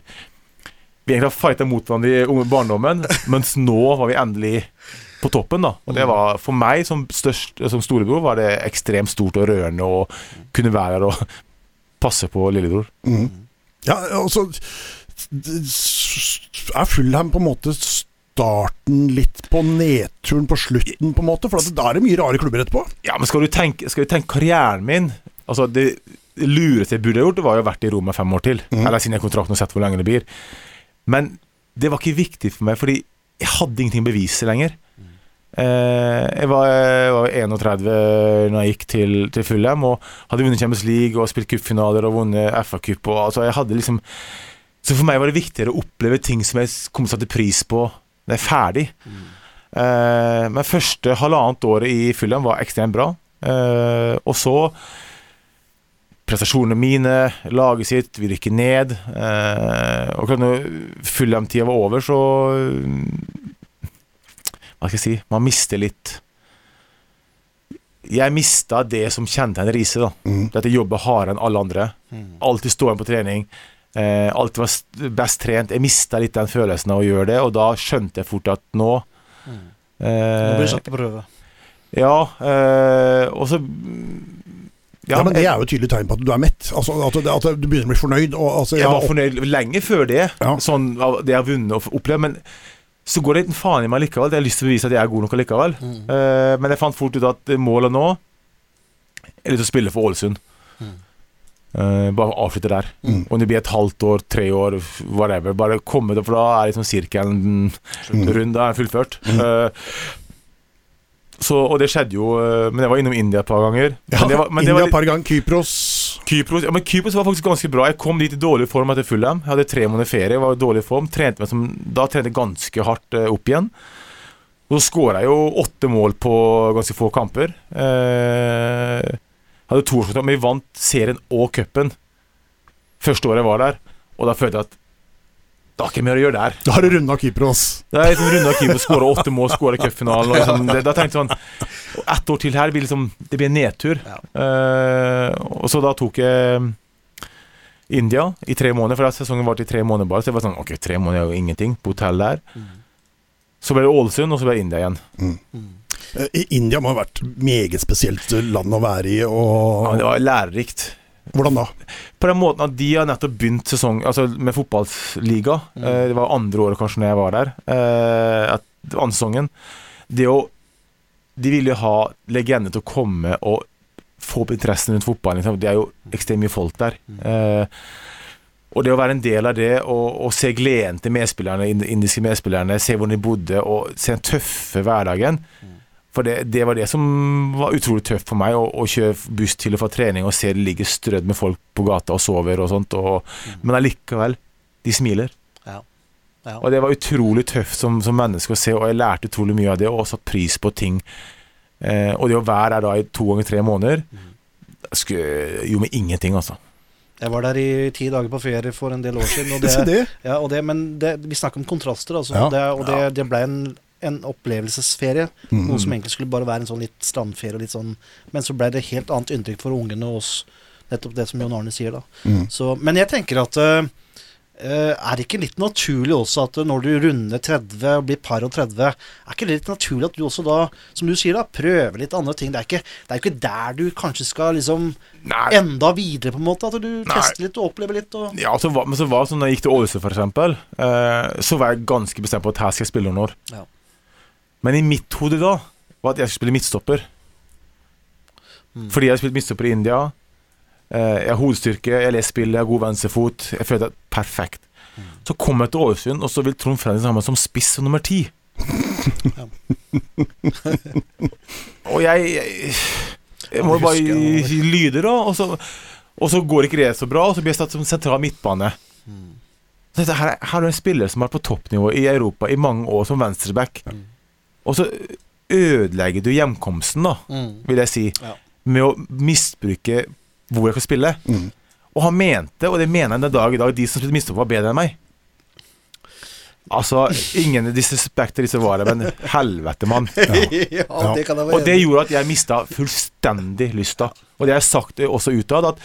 vi egentlig har fighta mot hverandre i unge barndommen, mens nå var vi endelig på toppen, da. Og det var for meg som, størst, som storebror var det ekstremt stort og rørende å kunne være her og passe på lillebror. Mm. Ja, altså Er Fullham på en måte starten litt på nedturen på slutten, på en måte? For da er det mye rare klubber etterpå. Ja, men skal du tenke, skal du tenke karrieren min Altså, det lureste jeg burde ha gjort, det var jo vært i Roma fem år til. Mm. Eller siden jeg kontrakten og sett hvor lenge det blir. Men det var ikke viktig for meg, fordi jeg hadde ingenting å bevise lenger. Eh, jeg, var, jeg var 31 når jeg gikk til, til Fulham og hadde vunnet Champions League og spilt cupfinaler og vunnet FA-cup. Altså, liksom Så for meg var det viktigere å oppleve ting som jeg kom til å sette pris på når jeg er ferdig. Eh, men første halvannet året i Fulham var ekstremt bra. Eh, og så prestasjonene mine, laget sitt, vi rykker ned. Eh, og klart når Fulham-tida var over, så Hva skal jeg si Man mister litt Jeg mista det som kjennetegner Riise. da Mm. Dette jobber hardere enn alle andre. Mm. Alltid stå igjen på trening. Eh, alltid var best trent. Jeg mista litt den følelsen av å gjøre det, og da skjønte jeg fort at nå Mm. Nå blir du det satt på prøve. Ja, eh, og så Ja, men det er jo et tydelig tegn på at du er mett. Altså At, du, at du begynner å bli fornøyd. Og, altså, Jeg jeg var fornøyd lenge før det, Ja. sånn det jeg har vunnet og opplevd. Men så går det en faen i meg likevel. Jeg har lyst til å bevise at jeg er god nok likevel. Mm. Uh, men jeg fant fort ut at målet nå er litt å spille for Ålesund. Mm. Uh, bare avslutte der. Mm. Om det blir et halvt år, tre år, whatever. Bare komme det, for da er liksom sirkelen Mm. rund. Da er den fullført. Eh, så, og det skjedde jo eh, Men jeg var innom India et par ganger. ja, men det var, men det India var et par ganger, Kypros Kypros, ja, men Kypros var faktisk ganske bra. Jeg kom dit i dårlig form etter Fulham. Jeg hadde tre måneder ferie, var i dårlig form. Trente meg som, da trente jeg ganske hardt eh, opp igjen. Og så skåra jeg jo åtte mål på ganske få kamper. Eh, hadde to årskontrakt, men vi vant serien og cupen første året jeg var der. Og da følte jeg at det har ikke mer å gjøre der. Da har du runda Kypros. Det er liksom runda Kypros, skåra åtte mål, skåra cupfinalen. Liksom, det- da tenkte jeg sånn Og ett år til her blir liksom Det blir en nedtur. Ja. Uh, og så da tok jeg India i tre måneder, for da sesongen varte i tre måneder bare. Så jeg var sånn Ok, tre måneder er jo ingenting på hotell der. Så ble det Ålesund, og så ble det India igjen. Mm. I India må ha vært meget spesielt land å være i. Ja, det var lærerikt. Hvordan da? På den måten at de har nettopp begynt sesong Altså med fotballliga. Mm. det var andre året kanskje når jeg var der. Eh, at, andre sesongen. Det å De ville ha legende til å komme og få opp interessen rundt fotballen. Liksom. Det er jo ekstremt mye folk der. Eh, og det å være en del av det, og, og se gleden til medspillerne, indiske medspillerne, se hvor de bodde, og se den tøffe hverdagen For det, det var det som var utrolig tøft for meg, å, å kjøre buss til og fra trening og se det ligger strødd med folk på gata og sover og sånt. Og, Men allikevel, de smiler. Ja. Ja. Og det var utrolig tøft som, som menneske å se, og jeg lærte utrolig mye av det, og satt pris på ting. Eh, og det å være der da i to ganger tre måneder skulle, gjorde meg ingenting, altså. Jeg var der i ti dager på ferie for en del år siden. Og det, det. Ja, og det, men det, vi snakker om kontraster, altså. Ja. Det, og det, det ble en, en opplevelsesferie. Mm. Noe som egentlig skulle bare være en sånn litt strandferie. Litt sånn, men så ble det helt annet inntrykk for ungene og oss. Nettopp det som Jon Arne sier, da. Mm. Så, men jeg tenker at eh, eh, er det ikke litt naturlig også at når du runder 30 og blir par og 30, er ikke det litt naturlig at du også da, som du sier, da, prøver litt andre ting? Det er ikke, det er jo ikke der du kanskje skal liksom Nei, enda videre, på en måte? At du tester litt og opplever litt og ja, så var, men så var det sånn når jeg gikk til Ålesund, for eksempel, eh, så var jeg ganske bestemt på at her skal jeg spille noen år. Ja. Men i mitt hode da var at jeg skulle spille midtstopper. Mm. Fordi jeg har spilt midtstopper i India. Eh, jeg har hodestyrke, jeg leser spill, jeg har god venstrefot. Jeg følte at perfekt. Mm. Så kom jeg til Ålesund, og så vil Trond Fredriksen ha meg som spiss som nummer ti. Og jeg, jeg Jeg må bare gi lyder, da. Og så, og så går ikke det så bra, og så blir jeg satt som sentral midtbane. Mm. Her, her er en spiller som har vært på toppnivå i Europa i mange år som venstreback. Mm. Og så ødelegger du hjemkomsten, da, Mm. vil jeg si, Ja. med å misbruke hvor jeg skal spille. Mm. Og han mente, og det mener han den dag i dag, de som spilte Mistopp, var bedre enn meg. Altså, ingen disrespekt til disse varene, men helvete, mann. ja, Ja. det jeg Og det gjorde at jeg mista fullstendig lysta. Og det har jeg sagt også utad, at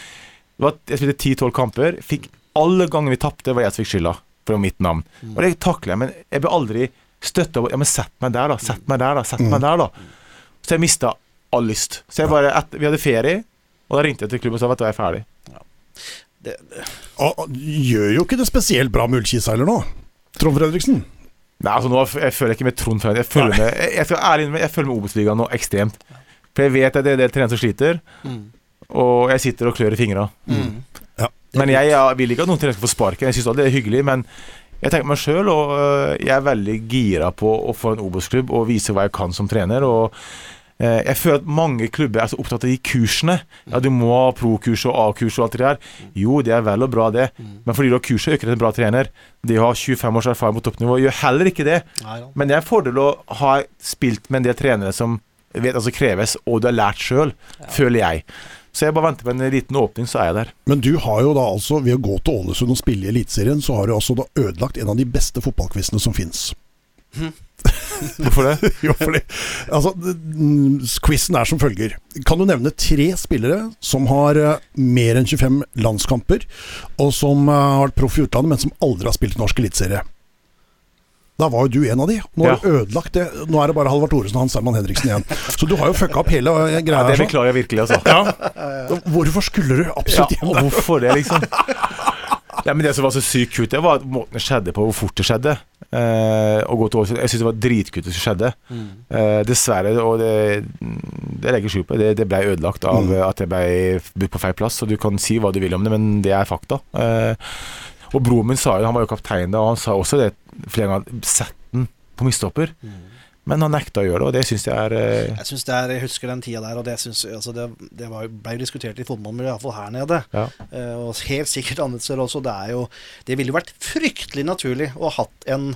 at jeg spilte ti-tolv kamper. Fikk alle ganger vi tapte, var jeg som fikk skylda for mitt navn. Og det takler jeg, men jeg ble aldri støtta av Ja, men sett meg der, da. Sett meg der, da. Sett meg der, da. Så jeg mista all lyst. Så jeg bare et, Vi hadde ferie, og da ringte jeg til klubben og sa vet du, jeg er ferdig. Det, Og, og, gjør jo ikke det spesielt bra med Ullkisa nå, Trond Fredriksen. Nei, altså nå jeg føler jeg ikke med Trond Fredriksen. Jeg føler med Jeg, jeg skal ærlig innrømme, jeg føler med Obos-ligaen nå ekstremt. For jeg vet at det er en del trenere som sliter, mm. og jeg sitter og klør i fingra. Mm. Ja. Men jeg, jeg vil ikke at noen trenere skal få sparken. Jeg syns det er hyggelig, men jeg tenker meg sjøl, og øh, jeg er veldig gira på å få en Obos-klubb og vise hva jeg kan som trener. Og øh, jeg føler at mange klubber er så opptatt av de kursene. Ja, du må ha pro-kurs og A-kurs og alt det der. Jo, det er vel og bra, det. Men fordi du har kurset, øker det en bra trener. Det å ha 25 års erfaring på toppnivå gjør heller ikke det. Men det er en fordel å ha spilt med en del trenere som vet som kreves, og du har lært sjøl, føler jeg. Så jeg bare venter på en liten åpning, så er jeg der. Men du har jo da altså, ved å gå til Ålesund og spille i Eliteserien, så har du altså da ødelagt en av de beste fotballquizene som fins. Hvorfor det? jo, fordi Altså, quizen er som følger. Kan du nevne tre spillere som har eh, mer enn 25 landskamper, og som eh, har vært proff i utlandet, men som aldri har spilt norsk eliteserie? Da var jo du en av de. Nå har du ødelagt det. Nå er det bare Halvard Thoresen og Hans Herman Henriksen igjen. Så du har jo fucka opp hele greia. Ja, det beklager jeg virkelig, altså. Ja. Hvorfor skulle du Ja, absolutt hjem der? hvorfor det, liksom? Ja, men Det som var så sykt kult, det var at måten det skjedde på, hvor fort det skjedde. Eh, å gå til Ålesund. Jeg syns det var dritkult det som skjedde. Mm. Eh, dessverre, og det, det legger skjul på, det, det ble ødelagt av Mm. at jeg ble budt på feil plass. Og du kan si hva du vil om det, men det er fakta. Eh, og broren min sa jo, han var jo kaptein da, og han sa også det flere ganger. Sett den på mistopper. Mm. Men han nekta å gjøre det, og det syns jeg er eh, Jeg synes det er, jeg husker den tida der, og det, synes, altså det, det var, ble jo diskutert i fotballmiljøet, iallfall her nede. Ja. Eh, og helt sikkert andre steder også. Det, er jo, det ville jo vært fryktelig naturlig å ha hatt en,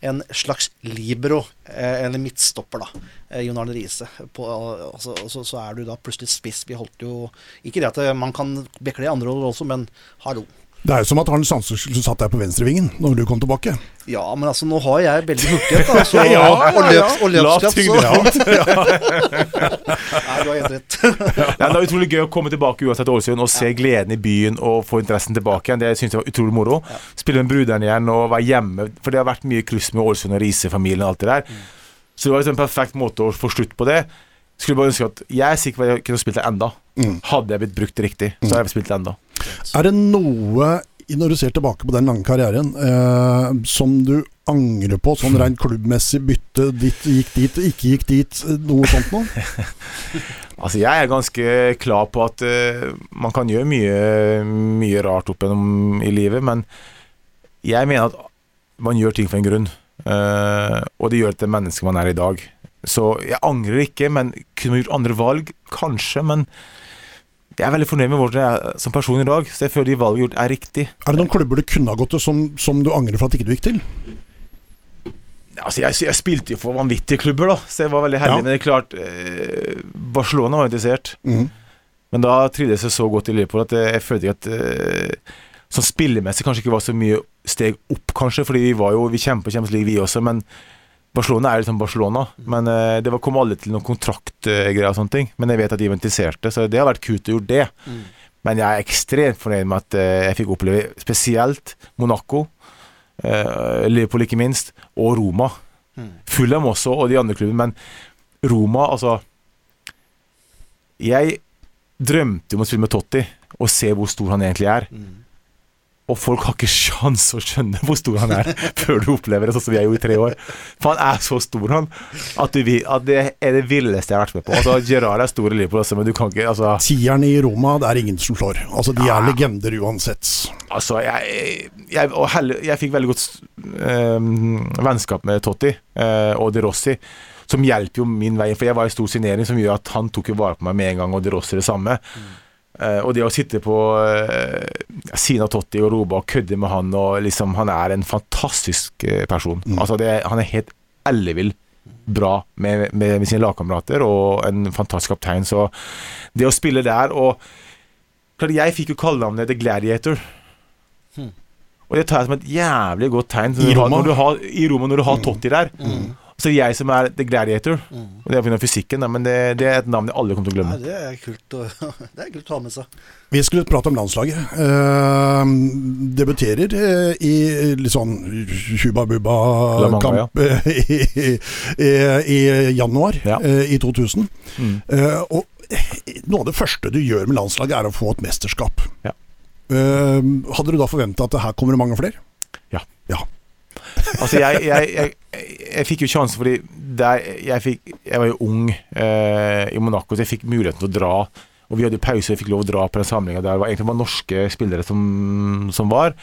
en slags libero, eh, eller midtstopper, da. Eh, Jon Arne Riise. Altså, så, så er du da plutselig spiss. Vi holdt jo Ikke det at eh, man kan bekle andre roller også, men hallo. Det er jo som at Arne Sandstø satt deg på venstrevingen når du kom tilbake. Ja, men altså, nå har jeg veldig hurtighet, da. Så, Ja, ja, og, løps, og løpskraft, så. Nei, du har helt rett. Ja, det er utrolig gøy å komme tilbake uansett Årsøen Ålesund og se gleden i byen og få interessen tilbake igjen. Det syns jeg var utrolig moro. Spille med bruderen igjen og være hjemme. For det har vært mye kluss med Ålesund og Riise-familien og alt det der. Så det var liksom en perfekt måte å få slutt på det. Skulle bare ønske at Jeg er sikker på at jeg kunne spilt det enda. Hadde jeg blitt brukt riktig, så hadde jeg spilt det enda. Er det noe når du ser tilbake på den lange karrieren eh, som du angrer på, sånn rent klubbmessig? Bytte ditt, gikk dit, ikke gikk dit, noe sånt noe? Altså Jeg er ganske klar på at uh, man kan gjøre mye, mye rart opp gjennom i livet, men jeg mener at man gjør ting for en grunn. Uh, og det gjør det til mennesket man er i dag. Så jeg angrer ikke, men kunne man gjort andre valg? Kanskje, men jeg er veldig fornøyd med hvordan jeg er som person i dag, så jeg føler de valgene gjort, er riktig. Er det noen klubber du kunne ha gått til som, som du angrer for at ikke du gikk til? Altså, jeg, jeg spilte jo for vanvittige klubber, da, så jeg var veldig heldig. Ja. Men det er klart, eh, Barcelona var interessert. Mm. Men da trivdes jeg så godt i Liverpool at jeg, jeg følte at eh, Sånn spillemessig kanskje ikke var så mye steg opp, kanskje, fordi vi var jo Vi kjemper Champions League, vi også, men Barcelona er liksom Barcelona. Men eh, det kom aldri til noen kontraktgreier og sånne ting. Men jeg vet at de ventiserte, så det har vært kult å gjøre det. Mm. Men jeg er ekstremt fornøyd med at eh, jeg fikk oppleve spesielt Monaco, eh, Liverpool ikke minst, og Roma. Mm. Fulham også, og de andre klubbene. Men Roma, altså Jeg drømte om å spille med Totti og se hvor stor han egentlig er. Mm. Og folk har ikke sjans å skjønne hvor stor han er før du opplever det, sånn som jeg gjorde i tre år. For han er så stor, han, at, du, at det er det villeste jeg har vært med på. Altså, Gerard er stor i Liverpool, også, men du kan ikke altså, Tieren i Roma, det er ingen som slår. Altså, De er legender uansett. Altså, jeg, jeg, og helle, jeg fikk veldig godt øh, vennskap med Totti øh, og De Rossi, som hjelper jo min vei. For jeg var i stor signering som gjør at han tok jo vare på meg med en gang, og De Rossi det samme. Eh, og det å sitte på uh, siden av Totti og Roba og kødde med han og liksom Han er en fantastisk eh, person. Altså, det, han er helt ellevill bra med, med, med sine lagkamerater og en fantastisk kaptein. Så det å spille der og Klart, jeg fikk jo kallenavnet The Gladiator. Hmm. Og det tar jeg som et jævlig godt tegn. I har- Roma? Når du har, I Roma, når du har Totti der. Så jeg som er The Gladiator. Mm. Det er pga. fysikken, men det, det er et navn jeg aldri kommer til å Nei, glemme. det er kult å, det er kult å ha med seg. Vi skulle prate om landslaget. Eh, debuterer eh, i litt sånn Shuba-Buba-kamp ja. i, i, i januar Ja. eh, i 2000. Mm. Eh, og noe av det første du gjør med landslaget, er å få et mesterskap. Ja. Eh, hadde du da forventa at det her kommer det mange flere? Ja. ja. Altså, jeg, jeg, jeg, jeg fikk jo sjansen fordi der fikk, jeg var jo ung eh, i Monaco, så jeg fikk muligheten til å dra. Og vi hadde jo pause, jeg fikk lov å dra på den samlinga der det var egentlig bare norske spillere som, som var.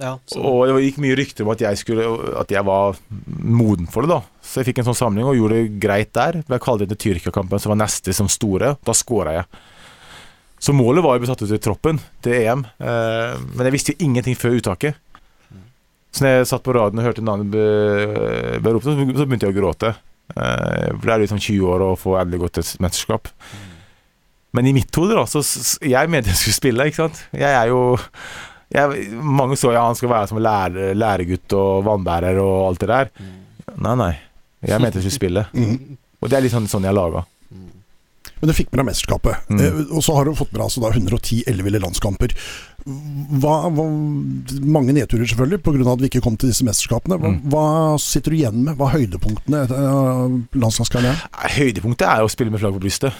Ja, Og det gikk mye rykter om at jeg, skulle, at jeg var moden for det, da. Så jeg fikk en sånn samling og gjorde det greit der. Ble kalt inn til Tyrkia-kampen, som var neste som store. Da skåra jeg. Så målet var å bli satt ut i troppen til EM, eh, men jeg visste jo ingenting før uttaket. Så når jeg satt på radioen og hørte navnet bli ropt, så begynte jeg å gråte. Eh, for det er liksom 20 år å få endelig gått et mesterskap. Men i mitt hode, da, så Jeg mente jeg skulle spille, ikke sant. Jeg er jo jeg, Mange så ja, han skal være som lærer, læregutt og vannbærer og alt det der. Nei, nei. Jeg mente jeg skulle spille. Mhm. Og det er litt sånn, sånn jeg laga. Men du fikk med deg mesterskapet. Mm. Eh, og så har du fått med deg altså 110 elleville landskamper. Hva, hva, mange nedturer selvfølgelig, pga. at vi ikke kom til disse mesterskapene. Hva, Mm. hva sitter du igjen med? Hva er høydepunktene etter uh, landslagskarrieren? Høydepunktet er å spille med flagg på brystet.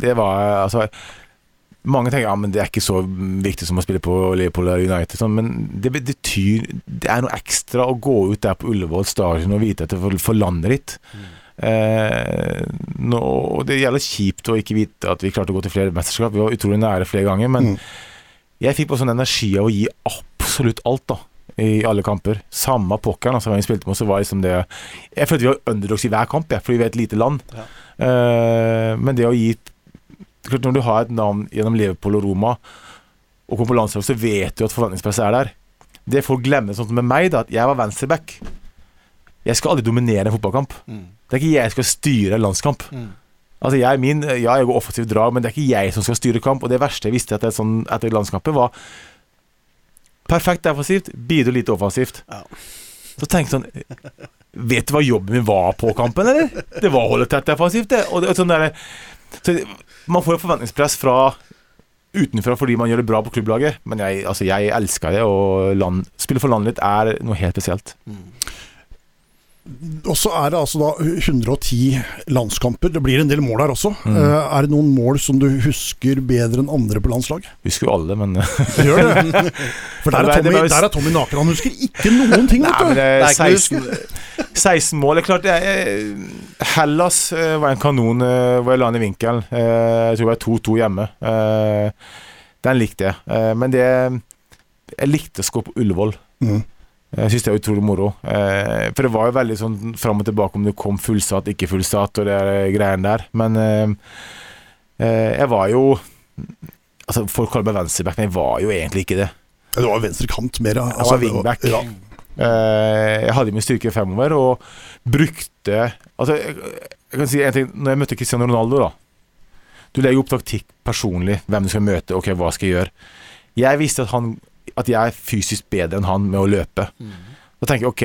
Det var altså Mange tenker ja, men det er ikke så viktig som å spille på Liverpool eller United, sånn, men det betyr Det er noe ekstra å gå ut der på Ullevål stadion og vite at det er for, for landet ditt. Eh, nå, det gjelder kjipt å ikke vite at vi klarte å gå til flere mesterskap. Vi var utrolig nære flere ganger, men Mm. Jeg fikk på sånn energi av å gi absolutt alt da i alle kamper. Samme pokkeren altså, hvem vi spilte med, så var liksom det Jeg følte vi var underdogs i hver kamp, jeg, fordi vi er et lite land. Ja. Uh, men det å gi klart Når du har et navn gjennom Liverpool og Roma, og kommer på landslaget, så vet du at forventningspresset er der. Det folk glemmer, sånn som med meg, da, at jeg var venstreback. Jeg skal aldri dominere en fotballkamp. mm, Det er ikke jeg som skal styre en landskamp. mm, Altså jeg, min, ja, jeg går offensivt drag, men det er ikke jeg som skal styre kamp. Og det verste jeg visste etter, et sånn, etter landskampen, var Perfekt defensivt, bidro lite offensivt. Ja. Så tenkte jeg sånn Vet du hva jobben min var på kampen, eller? Det var å holde tett defensivt, det. Og og sånn der, så man får jo forventningspress fra utenfra fordi man gjør det bra på klubblaget, men jeg, altså, jeg elsker det, og land, spille for landet litt er noe helt spesielt. Og så er det altså da 110 landskamper. Det blir en del mål her også. Mm. Eh, er det noen mål som du husker bedre enn andre på landslag? Husker jo alle, men Det gjør det. For der er Tommy, der er Tommy naken. Han husker ikke noen ting, vet du. det Det er er ikke noe 16, 16 mål. Det er klart, jeg, jeg, Hellas eh, var en kanon eh, hvor jeg la den i vinkelen. Jeg tror det var 2-2 hjemme. Den likte jeg. Men det Jeg likte å gå på Ullevål. Mm. Jeg syns det er utrolig moro. Eh, For det var jo veldig sånn fram og tilbake om det kom fullsatt, ikke fullsatt og det greiene der. Men eh, eh, jeg var jo Altså Folk kaller meg venstreback, men jeg var jo egentlig ikke det. Det var venstre kant mer. ja. Jeg Altså, var wingback. Ja. Eh, jeg hadde min styrke fremover og brukte Altså, jeg kan si en ting Når jeg møtte Cristiano Ronaldo, da Du legger opp taktikk personlig, hvem du skal møte, ok, hva skal jeg gjøre. Jeg visste at, han, at jeg er fysisk bedre enn han med å løpe. Da tenker jeg ok,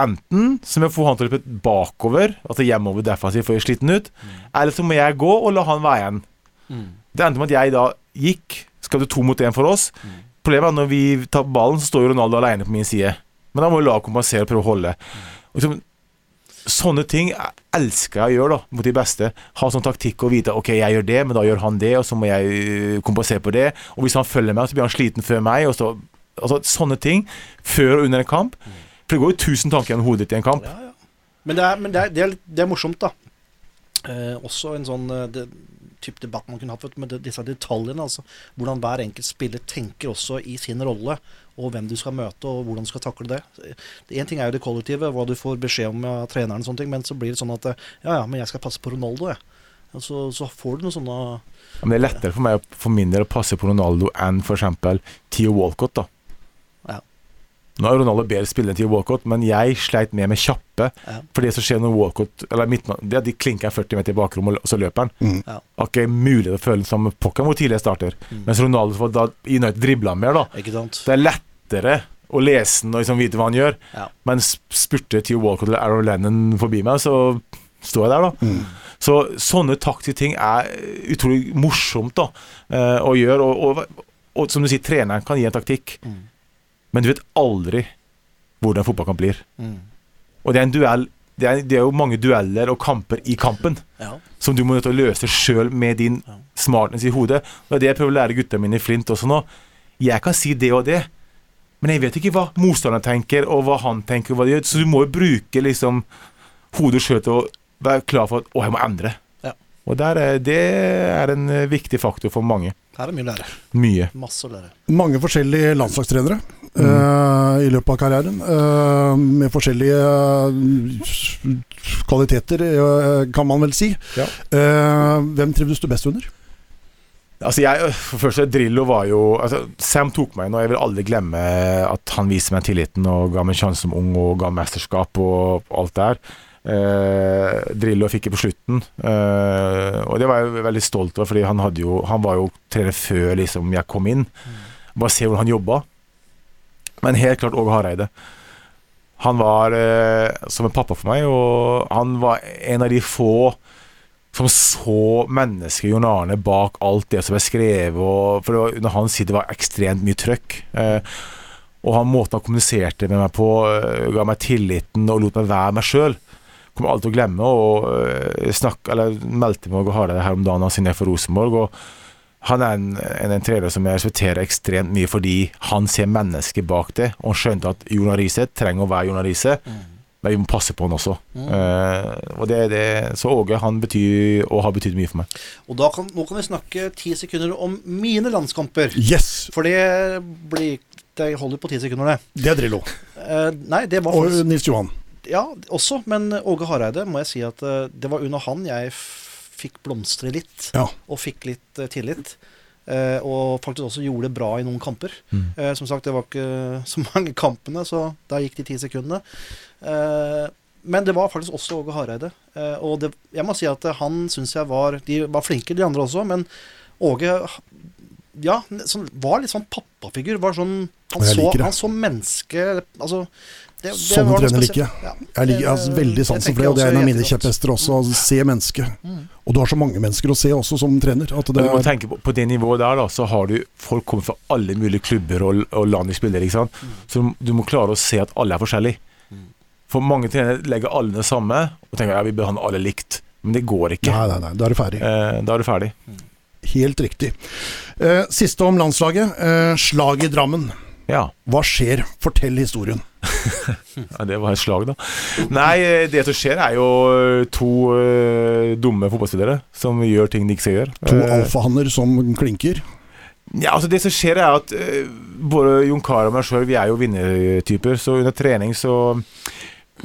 enten så må jeg få han til å løpe bakover, altså hjemover defensivt for å sliten ut, eller så må jeg gå og la han være igjen. Det endte med at jeg da gikk, skapte to mot én for oss. Problemet er at når vi tar ballen, så står jo Ronaldo alene på min side. Men da må jo laget kompensere og prøve å holde. Og liksom, sånne ting elsker jeg å gjøre da, mot de beste. Ha sånn taktikk og vite ok, jeg gjør det, men da gjør han det, og så må jeg øh, kompensere på det. Og hvis han følger meg, så blir han sliten før meg. Og så, altså, sånne ting før og under en kamp. For det går jo tusen tanker gjennom hodet ditt i en kamp. Ja, ja. Men, det er, men det, er, det, er, litt- det er morsomt, da. Eh, også en sånn eh, det, type debatt man kunne hatt med disse detaljene. Altså, hvordan hver enkelt spiller tenker også i sin rolle, og hvem du skal møte, og hvordan du skal takle det. Én ting er jo det kollektive, hva du får beskjed om av treneren, og sånne ting, men så blir det sånn at eh, ja, ja, men jeg skal passe på Ronaldo, jeg. Og så, så får du noen sånne Men det er lettere for meg for min del å passe på Ronaldo enn f.eks. Theo Walcott. da Ja. Nå er Ronaldo bedre spiller enn Theo Walcott, men jeg sleit mer med kjappe. Ja. For det som skjer når Walcott Eller midtmann Det er at de klinker 40 meter i bakrommet, og så løper han. Mm. Ja. Har ikke mulighet til å føle som pokker hvor tidlig jeg starter. Mm. Mens Ronaldo får da United dribla mer, da. Ikke sant? Det er lettere å lese den og liksom vite hva han gjør. Ja. Men spurter spurte Theo Walcott eller Aaron Lennon forbi meg, så står jeg der, da. Mm. Så sånne taktiske ting er utrolig morsomt da eh, å gjøre. Og, og, og som du sier, treneren kan gi en taktikk, Mm. Men du vet aldri hvordan fotballkamp blir. Mm. Og det er en duell det er, det er jo mange dueller og kamper i kampen Ja. som du må løse sjøl med din smartness i hodet. Og det er det jeg prøver å lære gutta mine i Flint også nå. Jeg kan si det og det, men jeg vet ikke hva motstanderen tenker, og hva han tenker, og hva de gjør. Så du må jo bruke liksom hodet sjøl til å være klar for at å, jeg må endre. Ja. Og der er, det er en eh, viktig faktor for mange. Her er mye å lære. Mye. Masse å lære. Mange forskjellige landslagstrenere Mm. uh, i løpet av karrieren. Uh, med forskjellige eh, kvaliteter, kan man vel si. Ja. Eh, hvem trivdes du best under? Altså jeg, for første, Drillo var jo altså, Sam tok meg inn, og jeg vil aldri glemme at han viste meg tilliten og ga meg en sjanse som ung og ga mesterskap og alt det her. Eh, Drillo fikk det på slutten, eh, og det var jeg veldig stolt av, fordi han, jo, han var jo trener før liksom, jeg kom inn. Bare se hvordan han jobba. Men helt klart Åge Hareide. Han var eh, som en pappa for meg, og han var en av de få som så mennesket Jon Arne bak alt det som ble skrevet. Og, for det var, under hans side var ekstremt mye trøkk. Eh, og han måten han kommuniserte med meg på, eh, ga meg tilliten og lot meg være meg sjøl. Kommer aldri til å glemme. Og eh, snakk, eller meldte med ha Hareide her om dagen han signerte for Rosenborg. og han er en, en, en trener som jeg respekterer ekstremt mye fordi han ser mennesket bak det. Og han skjønte at Jonar Riise trenger å være Jonar Riise, men vi må passe på han også. Eh, og det, det, så Åge han betyr, og har betydd mye for meg. Og da kan, nå kan vi snakke ti sekunder om mine landskamper. Yes! For det blir Det holder på ti sekunder, det. Det er Drillo. Uh, nei, det var Og Nils Johan. Ja, også. Men Åge Hareide må jeg si at eh, det var under han jeg fikk blomstre litt. Ja. Og fikk litt eh, tillit. Eh, og faktisk også gjorde det bra i noen kamper. Mm. Eh, som sagt, det var ikke så mange kampene, så der gikk de ti sekundene. Eh, men det var faktisk også Åge Hareide. Eh, og det, jeg må si at eh, han syns jeg var De var flinke, de andre også, men Åge Ja, sånn, var litt sånn pappafigur. Var sånn Han så, han så menneske Altså det, det Sånne trener liker jeg. Ja, Jeg liker altså, veldig sansen for det, og det er en av mine kjepphester også, å se mennesket. Og du har så mange mennesker å se også som trener. At det du må er, tenke på, på det nivået der, da, så har du folk kommer fra alle mulige klubber og, og land de spiller. ikke sant? Så du, du må klare å se at alle er forskjellige. For mange trenere legger alle det samme og tenker ja, vi behandler alle likt. Men det går ikke. nei, nei, nei, da er du ferdig. Eh, da er du ferdig. Helt riktig. Eh, siste om landslaget. Eh, slag i Drammen. Ja. Hva skjer? Fortell historien. Ja, det var et slag, da. Nei, eh, det som skjer, er jo to uh, dumme fotballspillere som gjør ting de ikke skal gjøre. To Eh, alfahanner som klinker. Ja, altså Det som skjer, er at uh, både Jon Carew og meg sjøl, vi er jo vinnertyper, så under trening så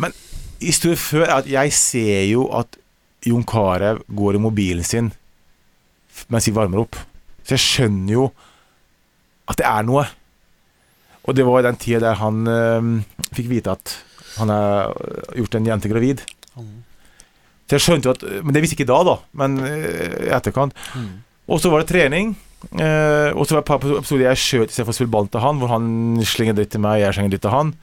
Men historien før er at jeg ser jo at Jon Carew går i mobilen sin mens vi varmer opp. Så jeg skjønner jo at det er noe. Og det var i den tida der han uh, fikk vite at han har gjort en jente gravid. Så jeg skjønte jo at Men det visste ikke da, da. Men eh, i etterkant. Og så var det trening. Uh, og så var det et par episoder jeg skjøt istedenfor å spille ball til han, hvor han slenger dritt til meg, jeg slenger dritt til han.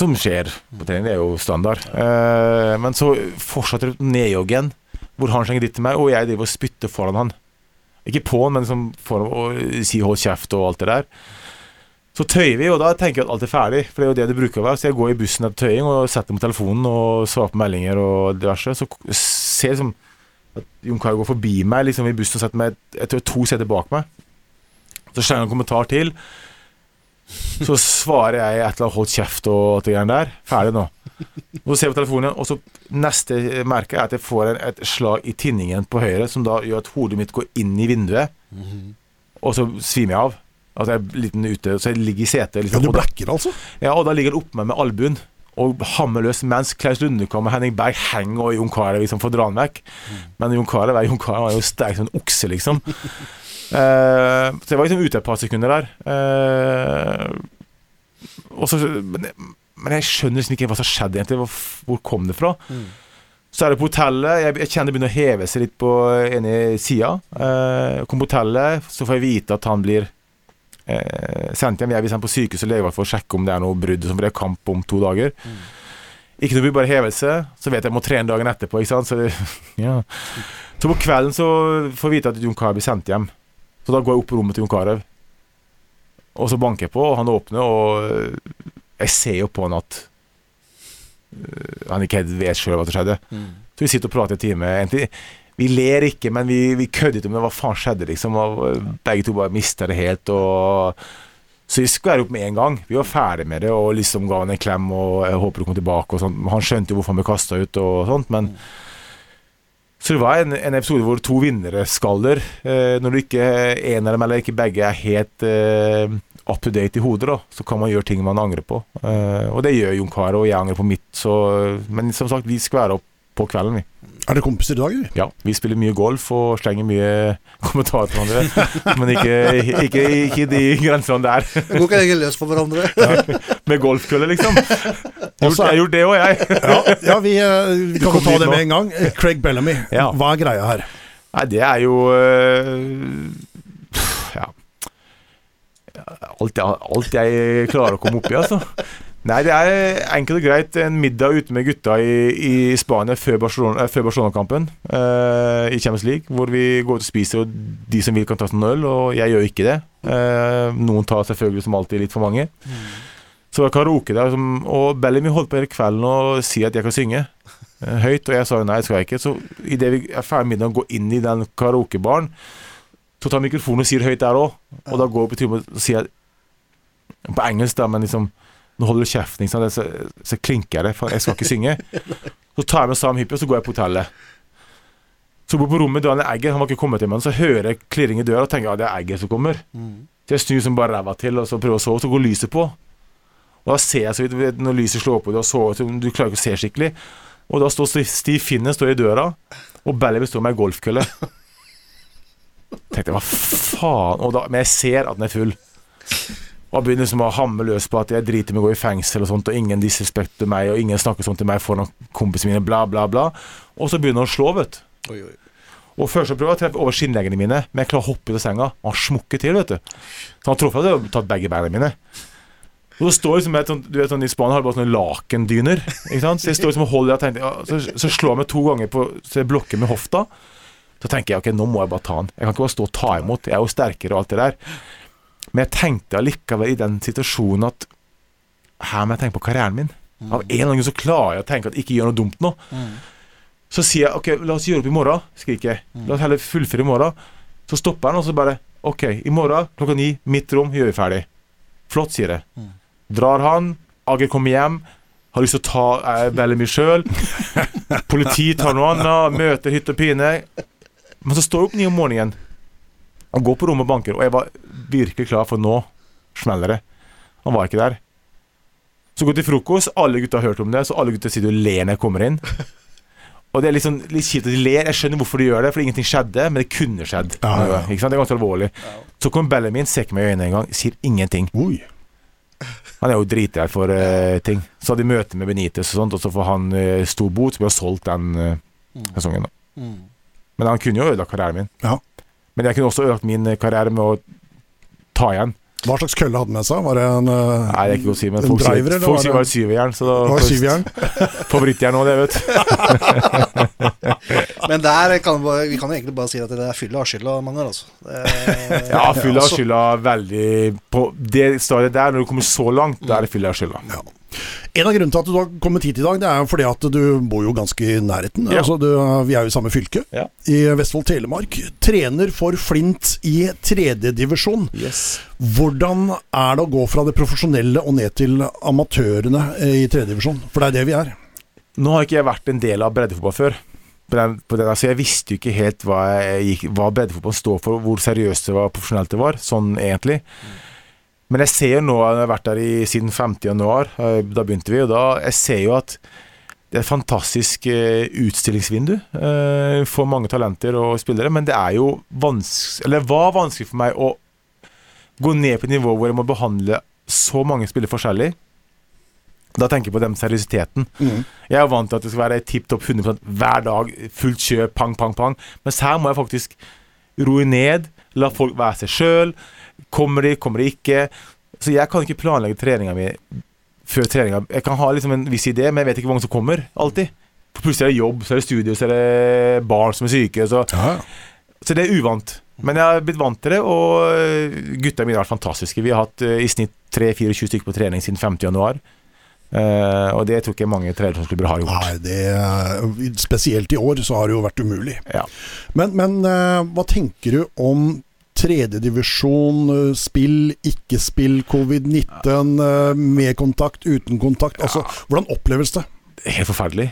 Som skjer på trening, det er jo standard. Uh, men så fortsatte det nedjoggen, hvor han slenger dritt til meg, og jeg driver og spytter foran han. Ikke på han, men liksom foran og sier 'hold kjeft' og alt det der. Så tøyer vi, og da tenker jeg at alt er ferdig, for det er jo det det bruker å være. Så jeg går i bussen etter tøying og setter meg på telefonen og svarer på meldinger og diverse. Så ser jeg liksom at Jon Carew går forbi meg liksom i bussen og setter meg jeg tror to seter bak meg. Så slenger jeg en kommentar til. Så svarer jeg et eller annet 'hold kjeft' og alt det greiene der. Ferdig nå. Og så ser jeg på telefonen, og så neste merke er at jeg får en, et slag i tinningen på høyre, som da gjør at hodet mitt går inn i vinduet, og så svimer jeg av. Altså jeg er liten ute, så jeg ligger i setet. Ja, Liksom, du blekker, altså? ja, og da ligger han oppe meg med albuen og hammer løs, mens Klaus Lundekam og Henning Berg henger og Jon Carew liksom får dra han vekk. Men Jon Carew er jo sterk som en okse, liksom. Uh, så jeg var liksom ute et par sekunder der. Uh, så, men, men jeg skjønner liksom ikke hva som skjedde egentlig. Hvor, hvor kom det fra? Så er det på hotellet. Jeg, jeg kjenner det begynner å heve seg litt på ene sida. Uh, kom på hotellet, så får jeg vite at han blir eh, sendt hjem. Jeg blir sendt på sykehus og legevakt for å sjekke om det er noe brudd, for det er kamp om to dager. Ikke noe bare hevelse. Så vet jeg jeg må trene dagen etterpå. Ikke sant? Så, det, ja. så på kvelden så får jeg vite at Jon Carew blir sendt hjem. Så da går jeg opp på rommet til Jon Carew. Og så banker jeg på, og han åpner, og øh, jeg ser jo på han at øh, han ikke helt vet sjøl hva som skjedde. Så vi sitter og prater en time. Egentlig, vi ler ikke, men vi, vi kødder ikke det. hva faen skjedde, liksom. Og øh, begge to bare mister det helt. Og så vi skværer opp med en gang. Vi var ferdig med det og liksom ga han en klem og jeg håper du kommer tilbake og sånt. Han skjønte jo hvorfor han ble kasta ut og sånt, men Så det var en, en episode hvor to vinnere skaller. Eh, når du ikke en av dem eller ikke begge er helt eh, up to date i hodet, da, så kan man gjøre ting man angrer på. Eh, og det gjør Jon Carew, og jeg angrer på mitt, så Men som sagt, vi skværer opp på kvelden, vi. Er det kompiser i dag, eller? Ja, vi spiller mye golf og slenger mye kommentarer til hverandre. Men ikke, ikke, ikke de grensene der. Går ikke egentlig løs på hverandre. Med golfkølle, liksom. Jeg har gjort det òg, jeg. Ja, ja vi, eh, vi kan jo ta det med en gang. Eh, Craig Bellamy, Ja. hva er greia her? Nei, det er jo øh, Ja. Alt jeg, alt jeg klarer å komme opp i, altså. Nei, det er enkelt og greit en middag ute med gutta i, i Spania før Barcelona- Barcelona-kampen eh, i Champions League, hvor vi går ut og spiser, og de som vil, kan ta seg en øl, og jeg gjør ikke det. Uh, noen tar selvfølgelig som alltid litt for mange. Så var karaoke der, og Bellamy holdt på hele kvelden og sier at jeg kan synge eh, høyt, og jeg sa nei, det skal jeg ikke. Så idet vi er ferdig med middagen og går inn i den karaokebaren, så tar mikrofonen og sier høyt der òg, og da går jeg på tuben og sier på engelsk, da, men liksom Nå holder du kjeften? Så, så klinker jeg det, for jeg skal ikke synge. Så tar jeg med Sam Hippie, og så går jeg på hotellet. Så bor på rommet Daniel Egger, han var ikke kommet til meg, så hører jeg klirring i døra og tenker ja, det er Egger som kommer. Så jeg snur som bare ræva til og så prøver å sove, så går lyset på. Og da ser jeg så vidt, når lyset slår på, du har sovet, du klarer ikke å se skikkelig. Og da står Stiv Finne står i døra, og Bellamy står med ei golfkølle. Tenkte jeg, hva faen? Da, men jeg ser at den er full. Og begynner liksom å hamme løs på at jeg driter med å gå i fengsel og sånt, og ingen disrespekter meg, og ingen snakker sånn til meg foran kompisene mine, bla, bla, bla. Og så begynner han å slå, vet du. Oi, oi. Og først så prøvde jeg å treffe over skinnleggene mine, men jeg klarer å hoppe ut av senga. Og han smukker til, vet du. Så han truffet hadde tatt begge beina mine. Og så står liksom et du vet sånn I Spania har de bare sånne lakendyner. Ikke sant? Så jeg står liksom og holder og tenker, så, så slår jeg meg to ganger på så jeg blokker med hofta. Så tenker jeg ok, nå må jeg bare ta han. Jeg kan ikke bare stå og ta imot. Jeg er jo sterkere og alt det der. Men jeg tenkte allikevel i den situasjonen at her må jeg tenke på karrieren min. Av en eller annen grunn så klarer jeg å tenke at ikke gjør noe dumt nå. Så sier jeg ok, la oss gjøre opp i morgen, skriker jeg. La oss heller fullføre i morgen. Så stopper han, og så bare ok, i morgen klokka ni, mitt rom, gjør vi ferdig. Flott, sier jeg. Drar han, Ager kommer hjem, har lyst til å ta eh, mye sjøl. Politi tar noe annet, møter hytte og pine. Men så står jeg opp ni om morgenen og går på rommet og banker, og jeg var virkelig klar for nå smeller det. Han var ikke der. Så går jeg til frokost, alle gutta har hørt om det, så alle gutta sitter og ler når jeg kommer inn. Og det er litt, sånn, litt kjipt at de ler. Jeg skjønner hvorfor de gjør det, for ingenting skjedde, men det kunne skjedd. Ja, ja. Ikke sant? Det er ganske alvorlig. Så kommer Bellemin, ser ikke meg i øynene engang, sier ingenting. Oi. Han er jo dritredd for uh, ting. Så hadde de møte med Benitez og sånt, og så får han uh, stor bot, så blir han solgt den eh, sesongen. Mm. Men han kunne jo ødelagt karrieren min. Ja. Men jeg kunne også økt min eh, karriere med å ta igjen. Hva slags kølle hadde han med seg? Var det en uh, Nei, det er ikke å si, men folk driver, sier, eller folk var sier det- bare syvjern, så da var syvjern? Favorittjern òg, det, vet du. Men der kan vi, vi kan jo egentlig bare si at det er fylla av skylda, Magnar. Altså. Det- Ja, fylla av altså, skylda veldig På det stadiet der, når du kommer så langt, da er det fylla av skylda. Ja. En av grunnene til at du har kommet hit i dag, det er fordi at du bor jo ganske i nærheten. Ja. Altså, du, vi er jo i samme fylke, Ja. i Vestfold Telemark. Trener for Flint i tredjedivisjon. Yes. Hvordan er det å gå fra det profesjonelle og ned til amatørene eh, i tredjedivisjon? For det er det vi er. Nå har ikke jeg vært en del av breddefotball før. Altså jeg visste jo ikke helt hva, gikk, hva breddefotball står for, hvor seriøst det var, profesjonelt det var, sånn egentlig. Men jeg ser jo nå, jeg har vært der i, siden 5. januar, eh, da begynte vi, og da jeg ser jo at det er et fantastisk eh, utstillingsvindu eh, for mange talenter og spillere, men det er jo vanskelig, eller det var vanskelig for meg å gå ned på et nivå hvor jeg må behandle så mange spillere forskjellig. Da tenker jeg på den seriøsiteten. Jeg er vant til at det skal være tipp topp 100 hver dag, fullt kjøp, pang, pang, pang. Mens her må jeg faktisk roe ned, la folk være seg sjøl. Kommer de, kommer de ikke? Så jeg kan ikke planlegge treninga mi før treninga. Jeg kan ha liksom en viss idé, men jeg vet ikke hvor mange som kommer. Alltid. Plutselig er det jobb, så er det studio, så er det barn som er syke. Så, så det er uvant. Men jeg har blitt vant til det, og øh, gutta mine har vært fantastiske. Vi har hatt øh, i snitt 3-24 stykker på trening siden 5. januar. Eh, og det tror ikke mange treningsklubber har gjort. Nei, det, spesielt i år så har det jo vært umulig. Ja. Men, men uh, hva tenker du om tredjedivisjon, uh, spill, ikke-spill, covid-19, eh, med kontakt, uten kontakt? Altså, Hvordan oppleves det? Helt forferdelig.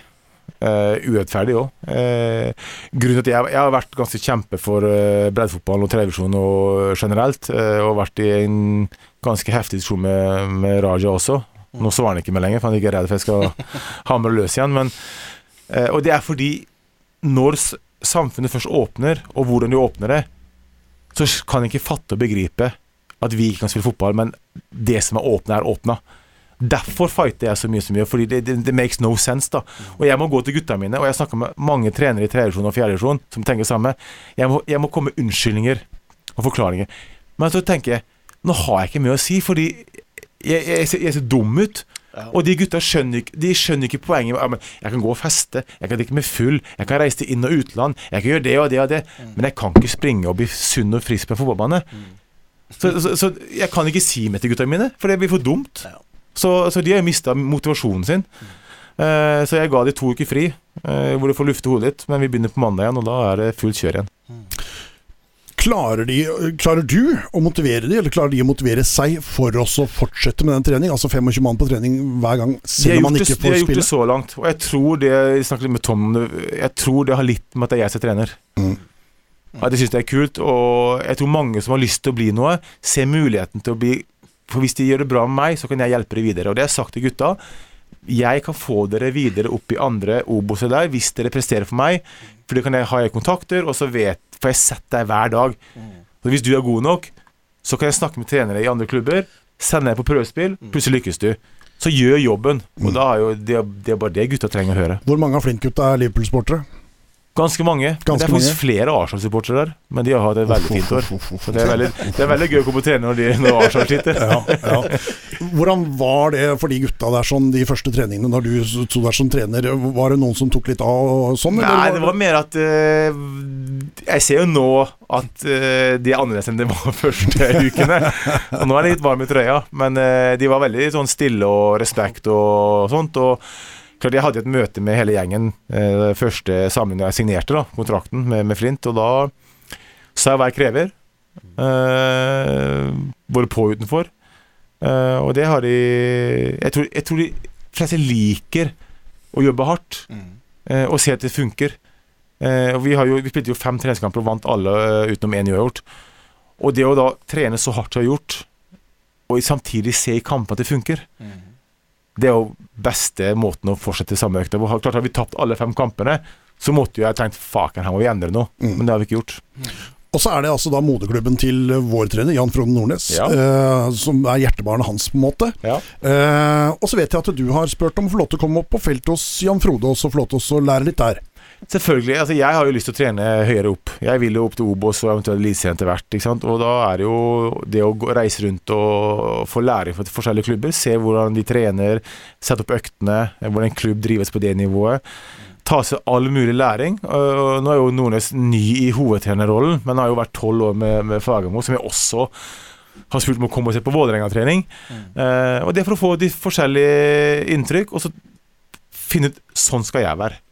Uh, urettferdig òg. grunnen til at jeg, jeg har vært ganske kjempe for uh, breddefotball og televisjon og generelt, uh, og vært i en ganske heftig diskusjon med, med Raja også. Nå svarer han ikke meg lenger, for han er ikke redd for jeg skal hamre løs igjen. Men, eh, og det er fordi når samfunnet først åpner, og hvordan du åpner det, så kan jeg ikke fatte og begripe at vi ikke kan spille fotball, men det som er åpna, er åpna. Derfor fighter jeg så mye som jeg gjør, fordi det, det, det makes no sense. da Og jeg må gå til gutta mine, og jeg snakker med mange trenere i tredjevisjon og fjerdevisjon som tenker samme. Jeg må, jeg må komme med unnskyldninger og forklaringer. Men så tenker jeg nå har jeg ikke mye å si, fordi jeg, jeg, ser- jeg ser dum ut. Og de gutta skjønner de skjønner ikke poenget. med, jeg kan gå og feste, jeg kan drikke meg full, jeg kan reise til inn- og utland, jeg kan gjøre det og det og det, men jeg kan ikke springe og bli sunn og frisk på en fotballbane. Så, så, så jeg kan ikke si meg til gutta mine, for det blir for dumt. Ja. Så, så de har mista motivasjonen sin. Eh, så jeg ga de to uker fri, eh, hvor du får lufte hodet litt. Men vi begynner på mandag igjen, og da er det fullt kjør igjen. Klarer, de, klarer du å motivere de, eller klarer de å motivere seg for oss å fortsette med den trening? Altså 25 mann på trening hver gang, selv om man ikke det, de får har gjort spille? det så langt, og jeg tror det Jeg snakket litt med Tom Jeg tror det har litt med at det er jeg som er trener. Mm. At jeg syns det er kult, og jeg tror mange som har lyst til å bli noe, ser muligheten til å bli For hvis de gjør det bra med meg, så kan jeg hjelpe dem videre. Og det har jeg sagt til gutta. Jeg kan få dere videre opp i andre Oboser der hvis dere presterer for meg. For det kan jeg ha i kontakter, og så vet, får jeg sett deg hver dag. Så hvis du er god nok, så kan jeg snakke med trenere i andre klubber, sende deg på prøvespill, plutselig lykkes du. Så gjør jobben. Og da er jo det, det er bare det gutta trenger å høre. Hvor mange av Flint-gutta er Liverpool-sportere? Ganske mange. Ganske det er faktisk mange. flere Arsenal-supportere der, men de har hatt et veldig fint år. Så det er veldig, det er veldig gøy å komme på trene når, de, når Arsenal sitter. Ja, ja. Hvordan var det for de gutta der sånn de første treningene når du sto der som trener? Var det noen som tok litt av og sånn? eller Nei, det var mer at uh, Jeg ser jo nå at uh, de er annerledes enn de var første ukene. Og nå er de litt varme i trøya, men uh, de var veldig sånn stille og respekt og sånt. Og klart jeg hadde et møte med hele gjengen eh, første sammen jeg signerte da, kontrakten med, med Flint, og da sa jeg hva jeg krever. Eh, både på og utenfor. Eh, og det har de Jeg tror, jeg tror de fleste liker å jobbe hardt eh, og se at det funker. Eh, og vi, har jo, vi spilte jo fem treningskamper og vant alle eh, utenom én uavgjort. Og det å da trene så hardt som jeg har gjort, og samtidig se i kampen at det funker, det er jo beste måten å fortsette samme økta på. Klart Har vi tapt alle fem kampene, så måtte jo jeg tenkt faken, her må vi endre noe. Mm. Men det har vi ikke gjort. Og så er det altså da moderklubben til vår trener, Jan Frode Nordnes, Ja. eh, som er hjertebarnet hans, på en måte. Ja. Eh, og så vet jeg at du har spurt om å få lov til å komme opp på feltet hos Jan Frode og så få lov til å lære litt der. Selvfølgelig. altså Jeg har jo lyst til å trene høyere opp. Jeg vil jo opp til Obos og eventuelt Eliteserien etter hvert. ikke sant? Og da er det jo det å reise rundt og få læring fra forskjellige klubber, se hvordan de trener, sette opp øktene, hvordan en klubb drives på det nivået. Ta seg all mulig læring. Nå er jo Nordnes ny i hovedtrenerrollen, men har jo vært tolv år med, med Fagermo, som jeg også har spurt om å komme og se på Vålerenga-trening. Eh, og det er for å få de forskjellige inntrykk, og så finne ut sånn skal jeg være.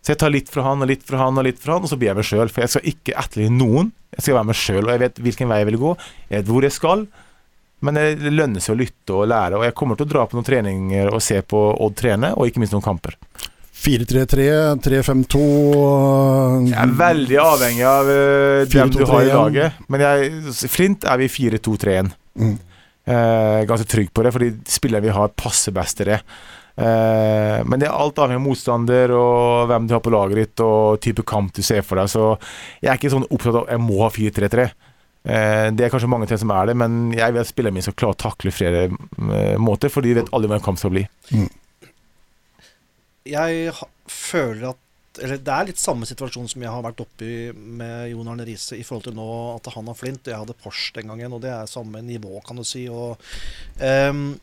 Så jeg tar litt fra han og litt fra han og litt fra han, og så blir jeg meg sjøl. For jeg skal ikke etterligne noen. Jeg skal være meg sjøl, og jeg vet hvilken vei jeg vil gå. Jeg vet hvor jeg skal. Men det lønner seg å lytte og lære, og jeg kommer til å dra på noen treninger og se på Odd trene, og ikke minst noen kamper. 4-3-3, 3-5-2 Jeg er veldig avhengig av hvem du har i 4-2-3-1. laget. Men jeg, Flint er vi 4-2-3-1. Mm. Eh, ganske trygg på det, fordi spillere vi har, passer best til det. Eh, men det er alt avhengig av motstander og hvem du har på laget ditt og type kamp du ser for deg. Så jeg er ikke sånn opptatt av jeg må ha 4-3-3. Eh, det er kanskje mange til som er det, men jeg vil at spillerne mine skal klare å takle flere eh, måter, for de vet aldri hva en kamp skal bli. Jeg føler at Eller det er litt samme situasjon som jeg har vært oppi med Jon Arne Riise i forhold til nå at han har Flint. Jeg hadde Porsche den gangen, og det er samme nivå, kan du si. Og ehm,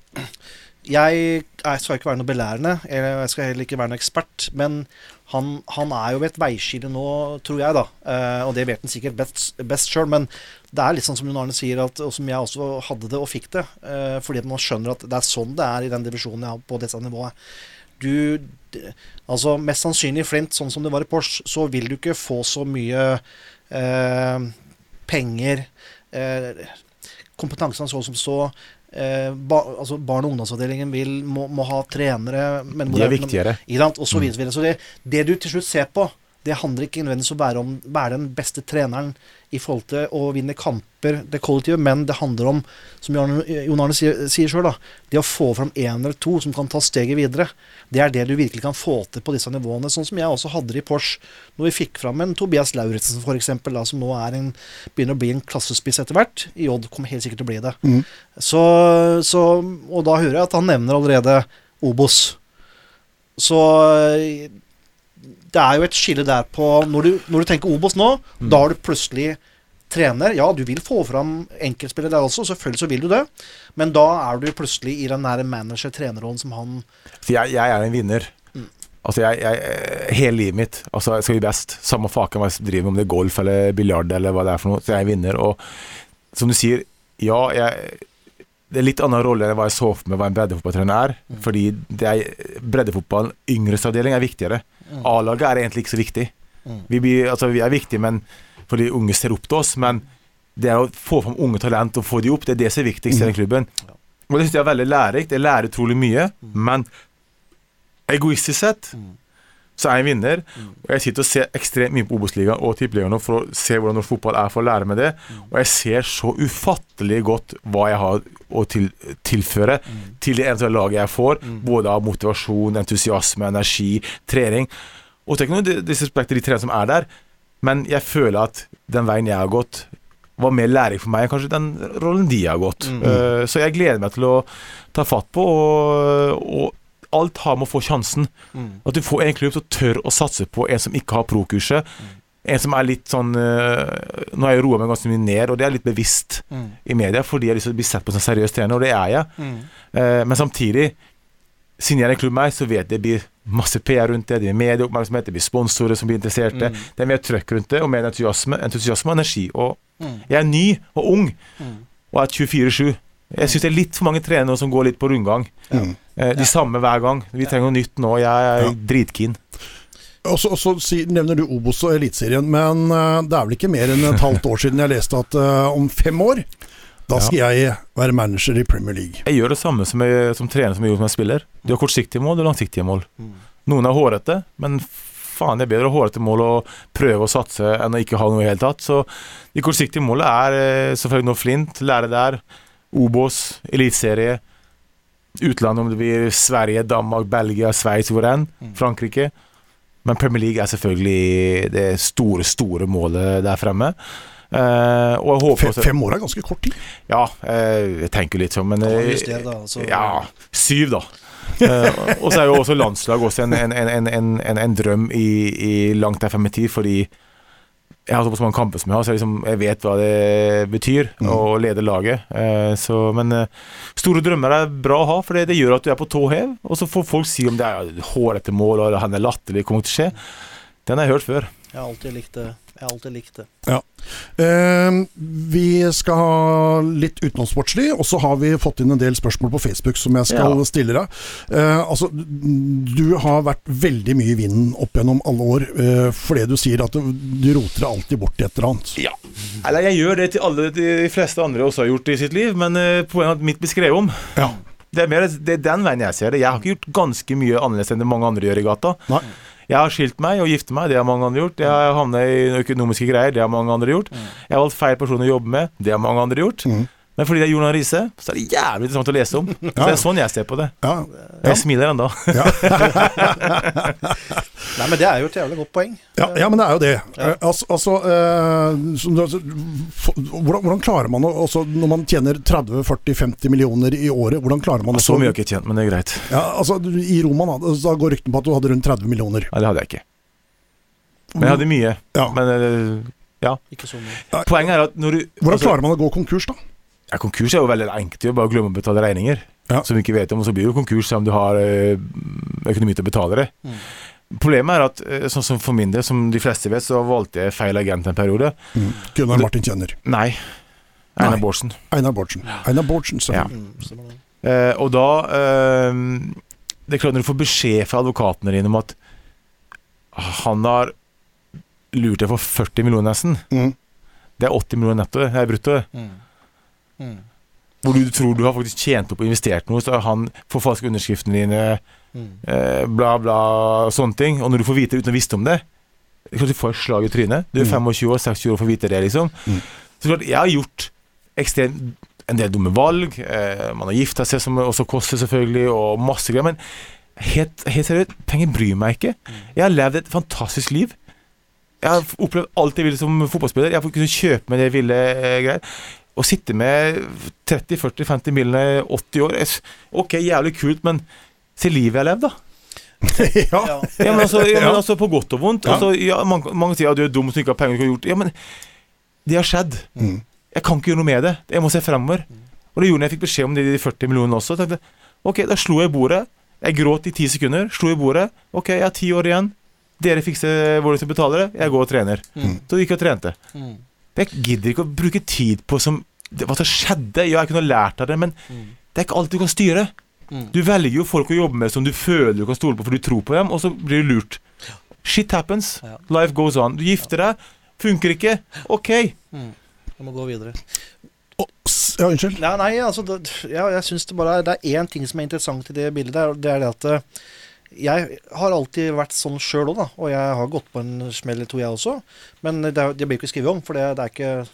jeg, jeg skal ikke være noe belærende, jeg skal heller ikke være noe ekspert, men han, han er jo ved et veiskille nå, tror jeg, da. Eh, og det vet han sikkert best, best sjøl, men det er litt sånn som Jon Arne sier, at, og som jeg også hadde det og fikk det. eh, fordi man skjønner at det er sånn det er i den divisjonen jeg har på dette nivået. Du Altså, mest sannsynlig i Flint, sånn som det var i Porsche, så vil du ikke få så mye eh, penger, eh, kompetansen så som så. Eh, ba, altså barn- og ungdomsavdelingen vil, må, må ha trenere men De er viktigere. Og så videre. så videre. Så det, det du til slutt ser på, det handler ikke nødvendigvis om å være, om, være den beste treneren i forhold til å vinne kamper, det kollektive, men det handler om, som Jon Arne sier, sier sjøl, det å få fram én eller to som kan ta steget videre. Det er det du virkelig kan få til på disse nivåene. Sånn som jeg også hadde det i Porsche, når vi fikk fram en Tobias Lauritzen f.eks., som nå er en, begynner å bli en klassespiss etter hvert. I Odd kommer helt sikkert til å bli det. Mm. Så, så, og da hører jeg at han nevner allerede Obos. Så eh, det er jo et skille der på Når du, når du tenker Obos nå, Mm. da har du plutselig trener. Ja, du vil få fram enkeltspillere der også, selvfølgelig så vil du det. Men da er du plutselig i den nære manager-trenerrollen som han Så jeg, jeg er en vinner. Mm. Altså jeg, jeg, Hele livet mitt altså jeg skal bli best. Samme faken hva jeg driver med, om det er golf eller biljard eller hva det er for noe. Så jeg er en vinner. Og som du sier, ja, jeg det er litt annen rolle enn hva jeg så for meg hva en breddefotballtrener er. Mm. Fordi breddefotballen, yngresavdeling, er viktigere. A-laget er egentlig ikke så viktig. Mm. Vi, blir, altså, vi er viktige men, fordi unge ser opp til oss, men det å få fram unge talent og få de opp, det er det som er viktigst i den klubben. Og det synes jeg er veldig lærerikt. Jeg lærer utrolig mye, men egoistisk sett så er jeg en vinner. Og jeg sitter og ser ekstremt mye på Obos-ligaen og Tippeligaen nå for å se hvordan norsk fotball er for å lære meg det. Og jeg ser så ufattelig godt hva jeg har å til, tilføre til det eventuelle laget jeg får. Både av motivasjon, entusiasme, energi, trening. Og ikke noe disrespekt til de trenerne som er der, men jeg føler at den veien jeg har gått, var mer læring for meg enn kanskje den rollen de har gått. Eh, så jeg gleder meg til å ta fatt på, og, og alt har med å få sjansen. Mm. At du får en klubb som tør å satse på en som ikke har pro-kurset. En som er litt sånn eh, Nå har jeg roa meg ganske mye ned, og det er litt bevisst Mm. i media, fordi jeg har lyst til å bli sett på som seriøs trener, og det er jeg. Mm. samtidig, men samtidig, er en klubb meg, så vet jeg det blir masse PR rundt det, det blir medieoppmerksomhet, det blir sponsorer som blir interesserte. Mm. Det er mer trøkk rundt det, og mer entusiasme, entusiasme og energi. Og Mm. jeg er ny og ung, Mm. og er 24-7. Jeg syns det er litt for mange trenere som går litt på rundgang. Mm. Eh, de samme hver gang. Vi trenger noe nytt nå. Jeg er Ja. dritkeen. Og så, nevner du Obos og Eliteserien, men eh, det er vel ikke mer enn et halvt år siden jeg leste at uh, om fem år, da skal jeg være manager i Premier League. Jeg gjør det samme som, jeg, som trener som jeg gjorde som jeg spiller. Du har kortsiktige mål og langsiktige mål. Mm. Noen er hårete, men faen, det er bedre å ha hårete mål og prøve å satse enn å ikke ha noe i det hele tatt. Så de kortsiktige målene er selvfølgelig noe Flint, lære der. Obos, eliteserie. Utlandet, om det blir Sverige, Danmark, Belgia, Sveits, hvor enn. Mm. Frankrike. Men Premier League er selvfølgelig det store, store målet der fremme. Uh, og jeg håper Fem, fem år er ganske kort tid. Ja, uh, jeg tenker litt sånn, men altså. Ja, syv, da. Og så er jo også landslag også en, en, en, en, en, en, en drøm i, i langt der frem i tid, fordi jeg har såpass mange kamper som jeg har, så jeg, liksom, jeg vet hva det betyr Mm. å lede laget. Eh, så, men eh, store drømmer er bra å ha, for det, det gjør at du er på tå hev. Og så får folk si om det er hårete mål eller han er latterlig, kommer til å skje. Den har jeg hørt før. Jeg har alltid likt det. Jeg har alltid likt det. Eh, vi skal ha litt utenomsportslig, og så har vi fått inn en del spørsmål på Facebook som jeg skal Ja. stille deg. Eh, altså, du har vært veldig mye i vinden opp gjennom alle år, eh, fordi du sier at du, du roter deg alltid bort i et eller annet. Ja. Eller jeg gjør det til alle de fleste andre også har gjort i sitt liv, men eh, poenget mitt blir skrevet om. Ja. Det er, mer, det er den veien jeg ser det. Jeg har ikke gjort ganske mye annerledes enn det mange andre gjør i gata. Nei. Jeg har skilt meg og giftet meg, det har mange andre gjort. Jeg har havnet i økonomiske greier, det har mange andre gjort. Jeg har valgt feil person å jobbe med, det har mange andre gjort. Men fordi det er Jonas Riise, så er det jævlig interessant å lese om. Så det er sånn jeg ser på det. Ja. Jeg smiler ennå. Nei, men det er jo et jævlig godt poeng. Ja, ja, men det er jo det. Eh, altså, altså, eh, altså, hvordan, hvordan klarer man å altså, Når man tjener 30-40-50 millioner i året, hvordan klarer man å Så mye har jeg ikke tjent, men det er greit. Ja, altså, I Roma da, da går ryktene på at du hadde rundt 30 millioner. Nei, det hadde jeg ikke. Men jeg hadde mye. Ja. Men ja. Ikke så mye. poenget er at når du Hvordan altså- klarer man å gå konkurs, da? Ja, Konkurs er jo veldig enkelt. Det er bare å glemme å betale regninger. Ja. Som vi ikke vet om, og så blir det jo konkurs selv om du har eh, økonomi til å betale det. Mm. Problemet er at, eh, sånn som for min del, som de fleste vet, så valgte jeg feil agent en periode. Mm. Gunnar Martin Kjenner. Nei. Einar Bårdsen. Einar Bårdsen. Einar Bårdsen, Ja. selvfølgelig. Mm. Eh, og da eh, Det er klart Når du får beskjed fra advokatene dine om at han har lurt deg for 40 millioner nesten Mm. Det er 80 millioner netto, det er brutto. Mm. Mm. Hvor du tror du har faktisk tjent opp og investert noe, så har han forfalsket underskriftene dine. Mm. eh, bla, bla, sånne ting. Og når du får vite det uten å visste om det klart Du får et slag i trynet. Du er Mm. 25 år, 26 år og får vite det, liksom. Mm. Så klart, jeg har gjort ekstremt en del dumme valg. Eh, man har gifta seg, som også koster, selvfølgelig, og masse greier. Men helt, helt seriøst, penger bryr meg ikke. Jeg har levd et fantastisk liv. Jeg har opplevd alt jeg ville som fotballspiller. Jeg har kunnet kjøpe meg det jeg ville. Eh, greier. Å sitte med 30-40-50 millioner 80 år Ok, jævlig kult, men se livet jeg har levd, da. ja. Ja. Men altså, ja, men Ja. altså på godt og vondt. Ja. Altså, ja, mange, mange sier at du er dum som ikke har penger du har gjort. Ja, men det har skjedd. Mm. Jeg kan ikke gjøre noe med det. Jeg må se fremover. Og det gjorde jeg når jeg fikk beskjed om de, de 40 millionene også. Tenkte, ok, da slo jeg i bordet. Jeg gråt i ti sekunder. Slo i bordet. Ok, jeg har ti år igjen. Dere fikser hvor dere skal betale det. Jeg går og trener. Mm. Så gikk jeg og trente. Mm. Jeg gidder ikke å bruke tid på som, det, hva som skjedde. Ja, jeg kunne lært av det, men Mm. det er ikke alt du kan styre. Mm. Du velger jo folk å jobbe med som du føler du kan stole på, for du tror på dem, og så blir du lurt. Shit happens. Ja. Life goes on. Du gifter deg. Funker ikke. Ok. Mm. Jeg må gå videre. Oh, ja, unnskyld. Nei, nei altså det, ja, jeg synes det bare er Det er én ting som er interessant i det bildet og det er det at eh, jeg har alltid vært sånn sjøl òg, da. Og jeg har gått på en smell eller to, jeg også. Men det, er- det blir ikke skrevet om, for det, det er ikke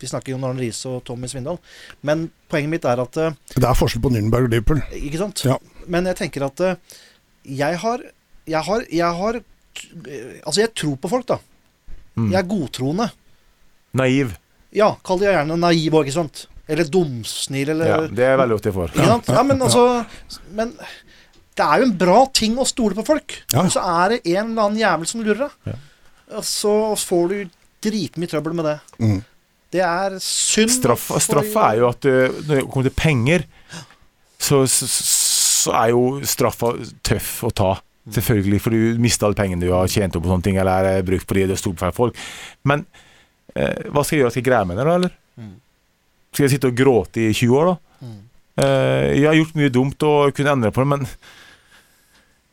Vi snakker jo om Arne Riise og Tommy Svindal. Men poenget mitt er at eh, Det er forskjell på Nürnberg og Liverpool. Ikke sant? Ja. Men jeg tenker at eh, jeg har Jeg har, jeg har Altså, jeg tror på folk, da. Mm. Jeg er godtroende. Naiv. Ja, kall det gjerne naiv òg, ikke sant? Eller dumsnill, eller Ja, det er veldig ofte jeg får. Ikke sant? Ja, men altså Men Det er jo en bra ting å stole på folk. Ja. Men så er det en eller annen jævel som lurer deg. Og så får du dritmye trøbbel med det. Mm. Det er synd Straff, straffa er jo at uh, når det kommer til penger, så, så, så er jo straffa tøff å ta. Selvfølgelig, for du mister alle pengene du har tjent opp på sånne ting, eller er brukt på de det sto på feil folk. Men eh, hva skal jeg gjøre? Skal jeg greie med det, da, eller? Mm. Skal jeg sitte og gråte i 20 år, da? Mm. Eh, jeg har gjort mye dumt og kunne endre på det, men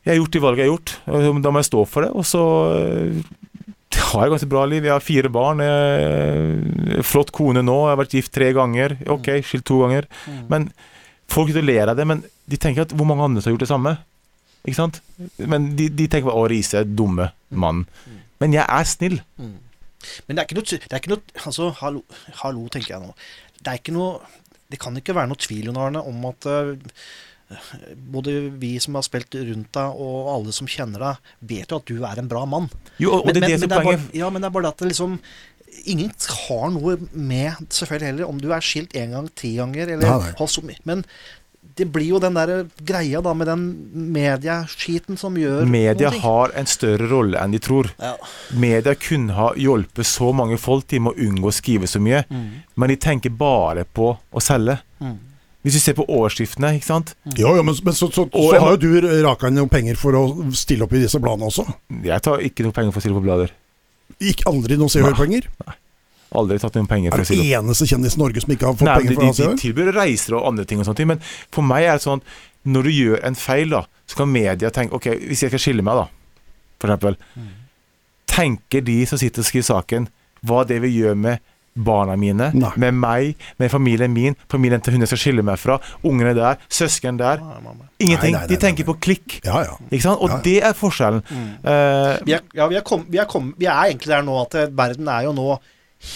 jeg har gjort de valgene jeg har gjort. Da må jeg stå for det. Og så eh, har jeg ganske bra liv. Jeg har fire barn. Jeg, flott kone nå. Jeg har vært gift tre ganger. Ok, skilt to ganger. Mm. Men folk ler av det, men de tenker at hvor mange andre som har gjort det samme? Ikke sant? Men de, de tenker bare 'Å, Riise dumme mann'. Men jeg er snill. Mm. Men det er ikke noe, det er ikke noe Altså, hallo, hallo, tenker jeg nå. Det er ikke noe Det kan ikke være noe tvil, Arne, om at eh, både vi som har spilt rundt deg, og alle som kjenner deg, vet jo at du er en bra mann. Jo, og, og det men, det som er bare, ja, men det er bare det at det liksom Ingen har noe med, selvfølgelig heller, om du er skilt én gang, ti ganger, eller Nei, nei. Men det blir jo den der greia da med den medieskiten som gjør Media har en større rolle enn de tror. ja. Media kunne ha hjulpet så mange folk til med å unngå å skrive så mye, Mm. men de tenker bare på å selge. Mm. Hvis vi ser på årsskiftene, ikke sant. Jo, jo, men, men så, så, så, så har jo du raka inn noen penger for å stille opp i disse bladene også. Jeg tar ikke noe penger for å stille på blader. Ikke aldri noen Se og Hør-penger. Aldri tatt noen penger for Er å stille opp. eneste kjendis i Norge som ikke har fått Nei, penger for å stille opp? de Hør? tilbyr reiser og andre ting og sånne ting, men for meg er det sånn Når du gjør en feil, da, så kan media tenke Ok, hvis jeg skal skille meg, da, for eksempel. Tenker de som sitter og skriver saken, hva det vil gjøre med barna mine, Nei. med meg, med familien min, familien til hun jeg skal skille meg fra, ungene der, søsken der. Nei, nei, nei. Ingenting. Nei, nei, de tenker nei. på klikk. Ja, ja. Ikke sant? Og Ja, ja. det er forskjellen. Eh, Vi er, ja, vi er, kom, vi, er kom, vi er egentlig der nå at eh, verden er jo nå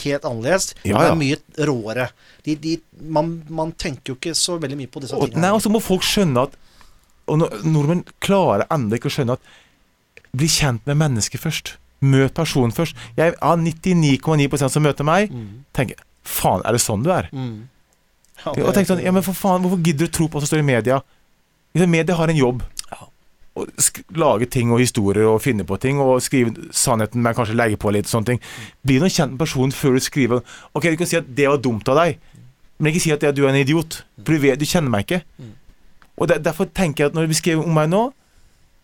helt annerledes. Ja. er mye råere. De, de, man, man tenker jo ikke så veldig mye på disse og, tingene. nei, og så må folk skjønne at Og nordmenn klarer ennå ikke å skjønne at Bli kjent med mennesket først. Møt personen først. Jeg har 99,9% som møter meg, Mm. tenker Faen, er det sånn du er? Mm. Ja, Og tenk sånn, ja, men for faen, Hvorfor gidder du tro på hva som står i media? Liksom, Media har en jobb. Ja. Å lage ting og historier og finne på ting og skrive sannheten, men kanskje legge på litt sånne ting. Bli noen kjent med personen før du skriver Ok, du kan si at det var dumt av deg, men ikke si at du er en idiot. For du, vet, du kjenner meg ikke. Mm. Og der, Derfor tenker jeg at når du skriver om meg nå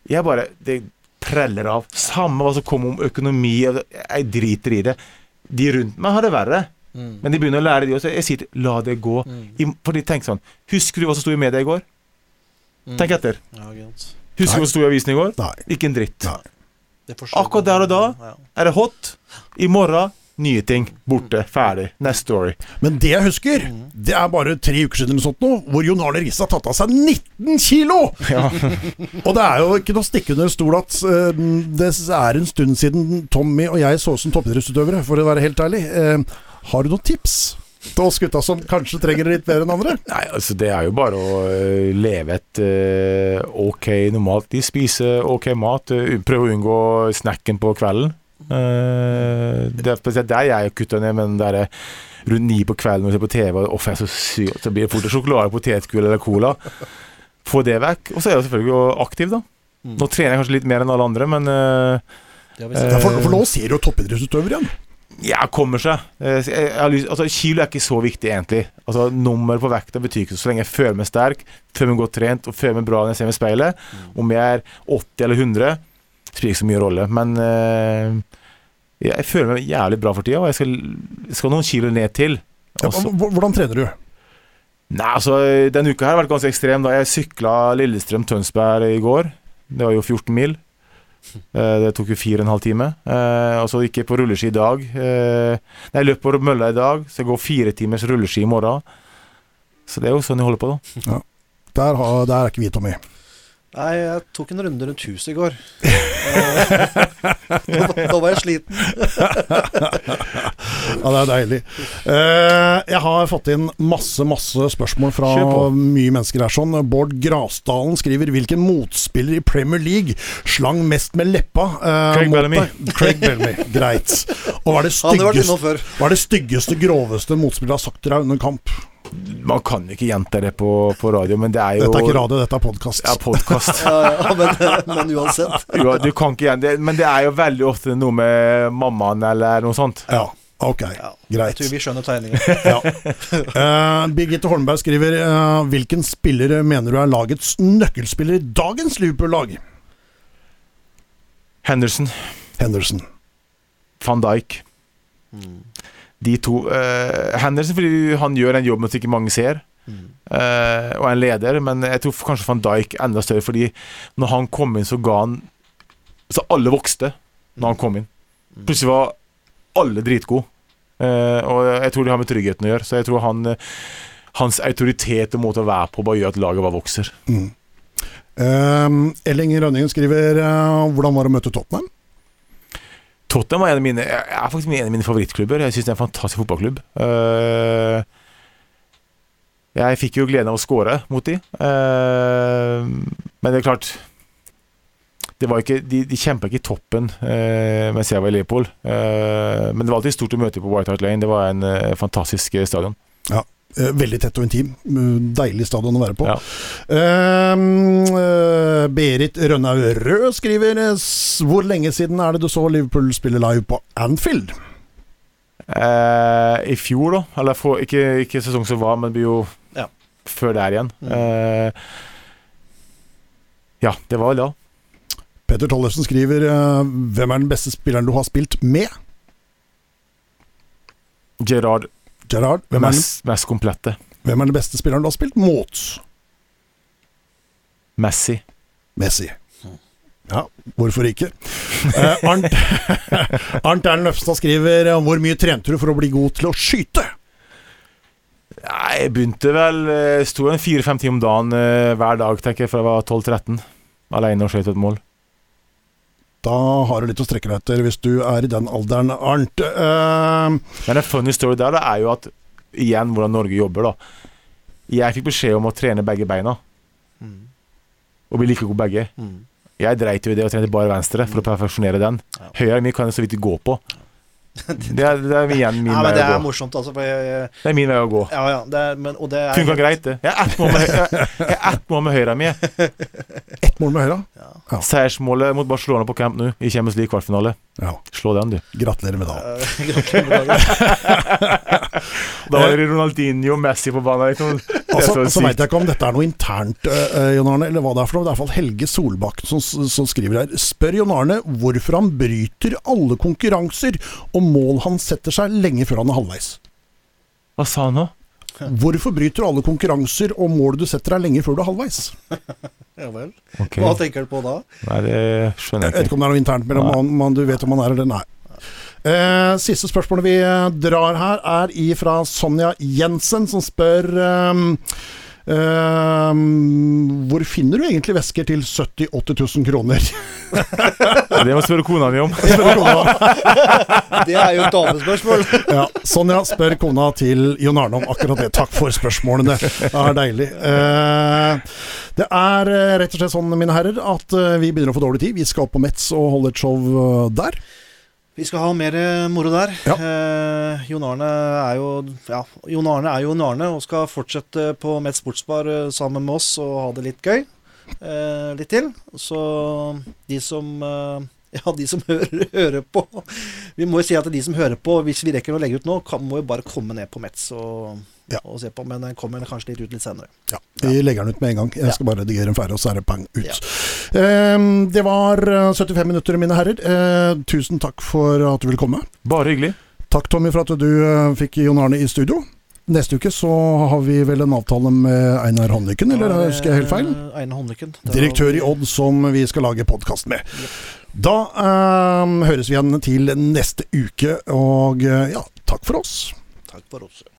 Jeg bare Det preller av. Samme hva som kommer om økonomi, jeg driter i det. De rundt meg har det verre. Mm. Men de begynner å lære, de også. Jeg sier til la det gå. Mm. For de tenker sånn Husker du hva som sto i media i går? Mm. Tenk etter. Ja. Husker du hva som sto i avisen i går? Nei. Ikke en dritt. Nei. Akkurat der og da Ja. er det hot. I morgen nye ting. Borte. Ferdig. Next story. Men det jeg husker, det er bare tre uker siden eller sånt nå, hvor Jon Arne Riise har tatt av seg 19 kilo! Ja. Og det er jo ikke noe å stikke under stol at uh, det er en stund siden Tommy og jeg så ut som toppidrettsutøvere, for å være helt ærlig. Uh, har du noen tips til oss gutta som kanskje trenger det litt bedre enn andre? Nei, altså det er jo bare å øh, leve et ok normalt liv. Spise ok mat. Prøver prøve å unngå snacken på kvelden. Eh, det er spesielt der jeg kutter ned men det er rundt ni på kvelden når du ser på TV, og «Åh, jeg er så syk, så blir det fort sjokolade, potetgull eller cola. Få det vekk. Og så er jeg selvfølgelig aktiv, da. Mm. Nå trener jeg kanskje litt mer enn alle andre, men Det har vi sett. Ja, for, for nå ser du jo toppidrettsutøver igjen. Ja, kommer seg. Eh, så Jeg, jeg har lyst, altså, kilo er ikke så viktig, egentlig. Altså, Nummer på vekta betyr ikke så lenge jeg føler meg sterk, føler meg godt trent og føler meg bra når jeg ser meg i speilet. Om jeg er 80 eller 100, spiller ikke så mye rolle. Men eh, jeg føler meg jævlig bra for tida, og jeg skal, skal noen kilo ned til. Ja, Også, hvordan trener du? nei, altså, Denne uka her har vært ganske ekstrem. da Jeg sykla Lillestrøm-Tønsberg i går. Det var jo 14 mil. Eh, Det tok jo fire og en halv time. Eh, og så gikk jeg på rulleski i dag. Nei, jeg løp på mølla i dag, så jeg går fire timers rulleski i morgen. Så det er jo sånn jeg holder på, da. Der, har, der er ikke vi, Tommy. Nei, jeg tok en runde rundt huset i går. Eh, da, da var jeg sliten. Ja, det er deilig. Eh, jeg har fått inn masse, masse spørsmål fra mye mennesker her. sånn Bård Grasdalen skriver hvilken motspiller i Premier League slang mest med leppa? eh, Craig Bellamy. Craig Bellamy, Greit. Og hva er det styggeste, hva er det styggeste groveste motspillet har sagt til deg under kamp? Man kan jo ikke gjenta det på, på radio, men det er jo Dette er ikke radio, dette er podkast. Ja, podkast. Ja, ja, men, men uansett. Jo, du kan ikke gjenta det, men det er jo veldig ofte noe med mammaen eller noe sånt. Ja, ok, Ja, greit. Jeg tror vi skjønner tegningen. Ja. uh, Birgitte Holmberg skriver uh, Hvilken spiller mener du er lagets nøkkelspiller i dagens Liverpool-lag? Henderson, Henderson. van Dijk. De to. uh, Henderson fordi han gjør en jobb som ikke mange ser, eh, og er en leder, men jeg tror kanskje van Dijk enda større, fordi når han kom inn, så ga han Så alle vokste når han kom inn. Plutselig var alle dritgode. Uh, og jeg tror det har med tryggheten å gjøre, så jeg tror han eh, hans autoritet og måte å være på bare gjør at laget bare vokser. Mm. Uh, Elling Rønningen skriver uh, Hvordan var det å møte Tottenham? Tottenham er mine, er faktisk en av mine favorittklubber. Jeg syns det er en fantastisk fotballklubb. Eh, jeg fikk jo gleden av å score mot de Eh, men det er klart det var ikke, De, de kjempa ikke i toppen uh, mens jeg var i. Eh, men det var alltid stort å møte på White Hart Lane. Det var en eh, fantastisk eh, stadion. Eh, veldig tett og intim. Mm, Deilig stadion å være på. Ja. Eh, eh, Berit Rønnaug Rød skriver eh, Hvor lenge siden er det du så Liverpool spille live på Anfield? Uh, I fjor, da. Eller for, ikke, ikke sesong som var, men det blir jo Ja. før der igjen. Eh, ja, det var vel da. Petter Tollefsen skriver eh, Hvem er den beste spilleren du har spilt med? Gerard Gerard. Hvem er, den, mest, mest komplette. hvem er den beste spilleren du har spilt mot? Messi. Messi. Ja, hvorfor ikke? Eh, Arnt Arnt Erlend Løfstad skriver eh, Hvor mye trente du for å bli god til å skyte? Jeg begynte vel eh, Sto en fire-fem timer om dagen eh, hver dag, tenker jeg, fra jeg var 12-13. Alene og skjøt et mål. Da har du litt å strekke deg etter hvis du er i den alderen, Arnt. Uh, Men en funny story der da, er jo at Igjen hvordan Norge jobber, da. Jeg fikk beskjed om å trene begge beina, Mm. og bli like god begge. Mm. Jeg dreit jo i det og trente bare venstre for å perfeksjonere den. Ja. Høyre min kan jeg så vidt gå på. Det er, det er igjen min Ja, vei gå. det å er morsomt, altså. For jeg, jeg, Det er min vei å gå. ja, ja, det er, men, og det er Funka greit, det. Jeg er ett mål med, jeg, jeg er ett mål med høyra mi. Ett mål med høyre. Ja. Seiersmålet mot Barcelona på Camp Nou i Champions League kvartfinale. Ja, Slå den, du. gratulerer med dagen. Eh. Da var det Ronaldinho Messi på banen. Liksom. Altså, så så veit jeg ikke om dette er noe internt, uh, Jon Arne, eller hva det er for noe. Det er i hvert fall Helge Solbakken som, som skriver her. Spør Jon Arne hvorfor han bryter alle konkurranser og mål han setter seg lenge før han er halvveis. Hva sa han nå? Hvorfor bryter du alle konkurranser og mål du setter deg lenge før du er halvveis? Ja vel. Okay. Hva tenker du på da? Nei, det skjønner Jeg vet jeg ikke ikke. om det er noe internt mellom man, man, du vet om man er eller nei. Eh, siste spørsmålet vi eh, drar her, er ifra Sonja Jensen, som spør ehm, Hvor finner du egentlig vesker til 70 000-80 000 kroner? Det må jeg spørre kona mi om. Det er jo et damespørsmål. Ja, Sonja spør kona til Jon Arne om akkurat det. Takk for spørsmålene. Det er deilig. Eh, det er eh, rett og slett sånn, mine herrer, at eh, vi begynner å få dårlig tid. Vi skal opp på Metz og holde et show eh, der. Vi skal ha mer eh, moro der. Ja. Eh, Jon Arne er jo ja, Jon Arne er Jon Arne og skal fortsette på Met Sportsbar eh, sammen med oss og ha det litt gøy. Eh, litt til. Så de som eh, ja, de som hører, hører på Vi må jo si at de som hører på, hvis vi rekker å legge ut nå, kan, må jo bare komme ned på Metz og, Ja. å se på. Men den kommer kanskje litt ut litt senere. Ja, Vi legger den ut med en gang. Jeg Ja. skal bare redigere den ferdig, og så er det pang ut. Ja. Eh, det var eh, 75 minutter, mine herrer. Eh, tusen takk for at du ville komme. Bare hyggelig. Takk, Tommy, for at du eh, fikk Jon Arne i studio. Neste uke så har vi vel en avtale med Einar Håndlykken, eller er husker jeg helt feil? eh, Einar Håndlykken. Direktør i Odd, som vi skal lage podkast med. Da eh, høres vi igjen til neste uke, og eh, ja, takk for oss. Takk for oss.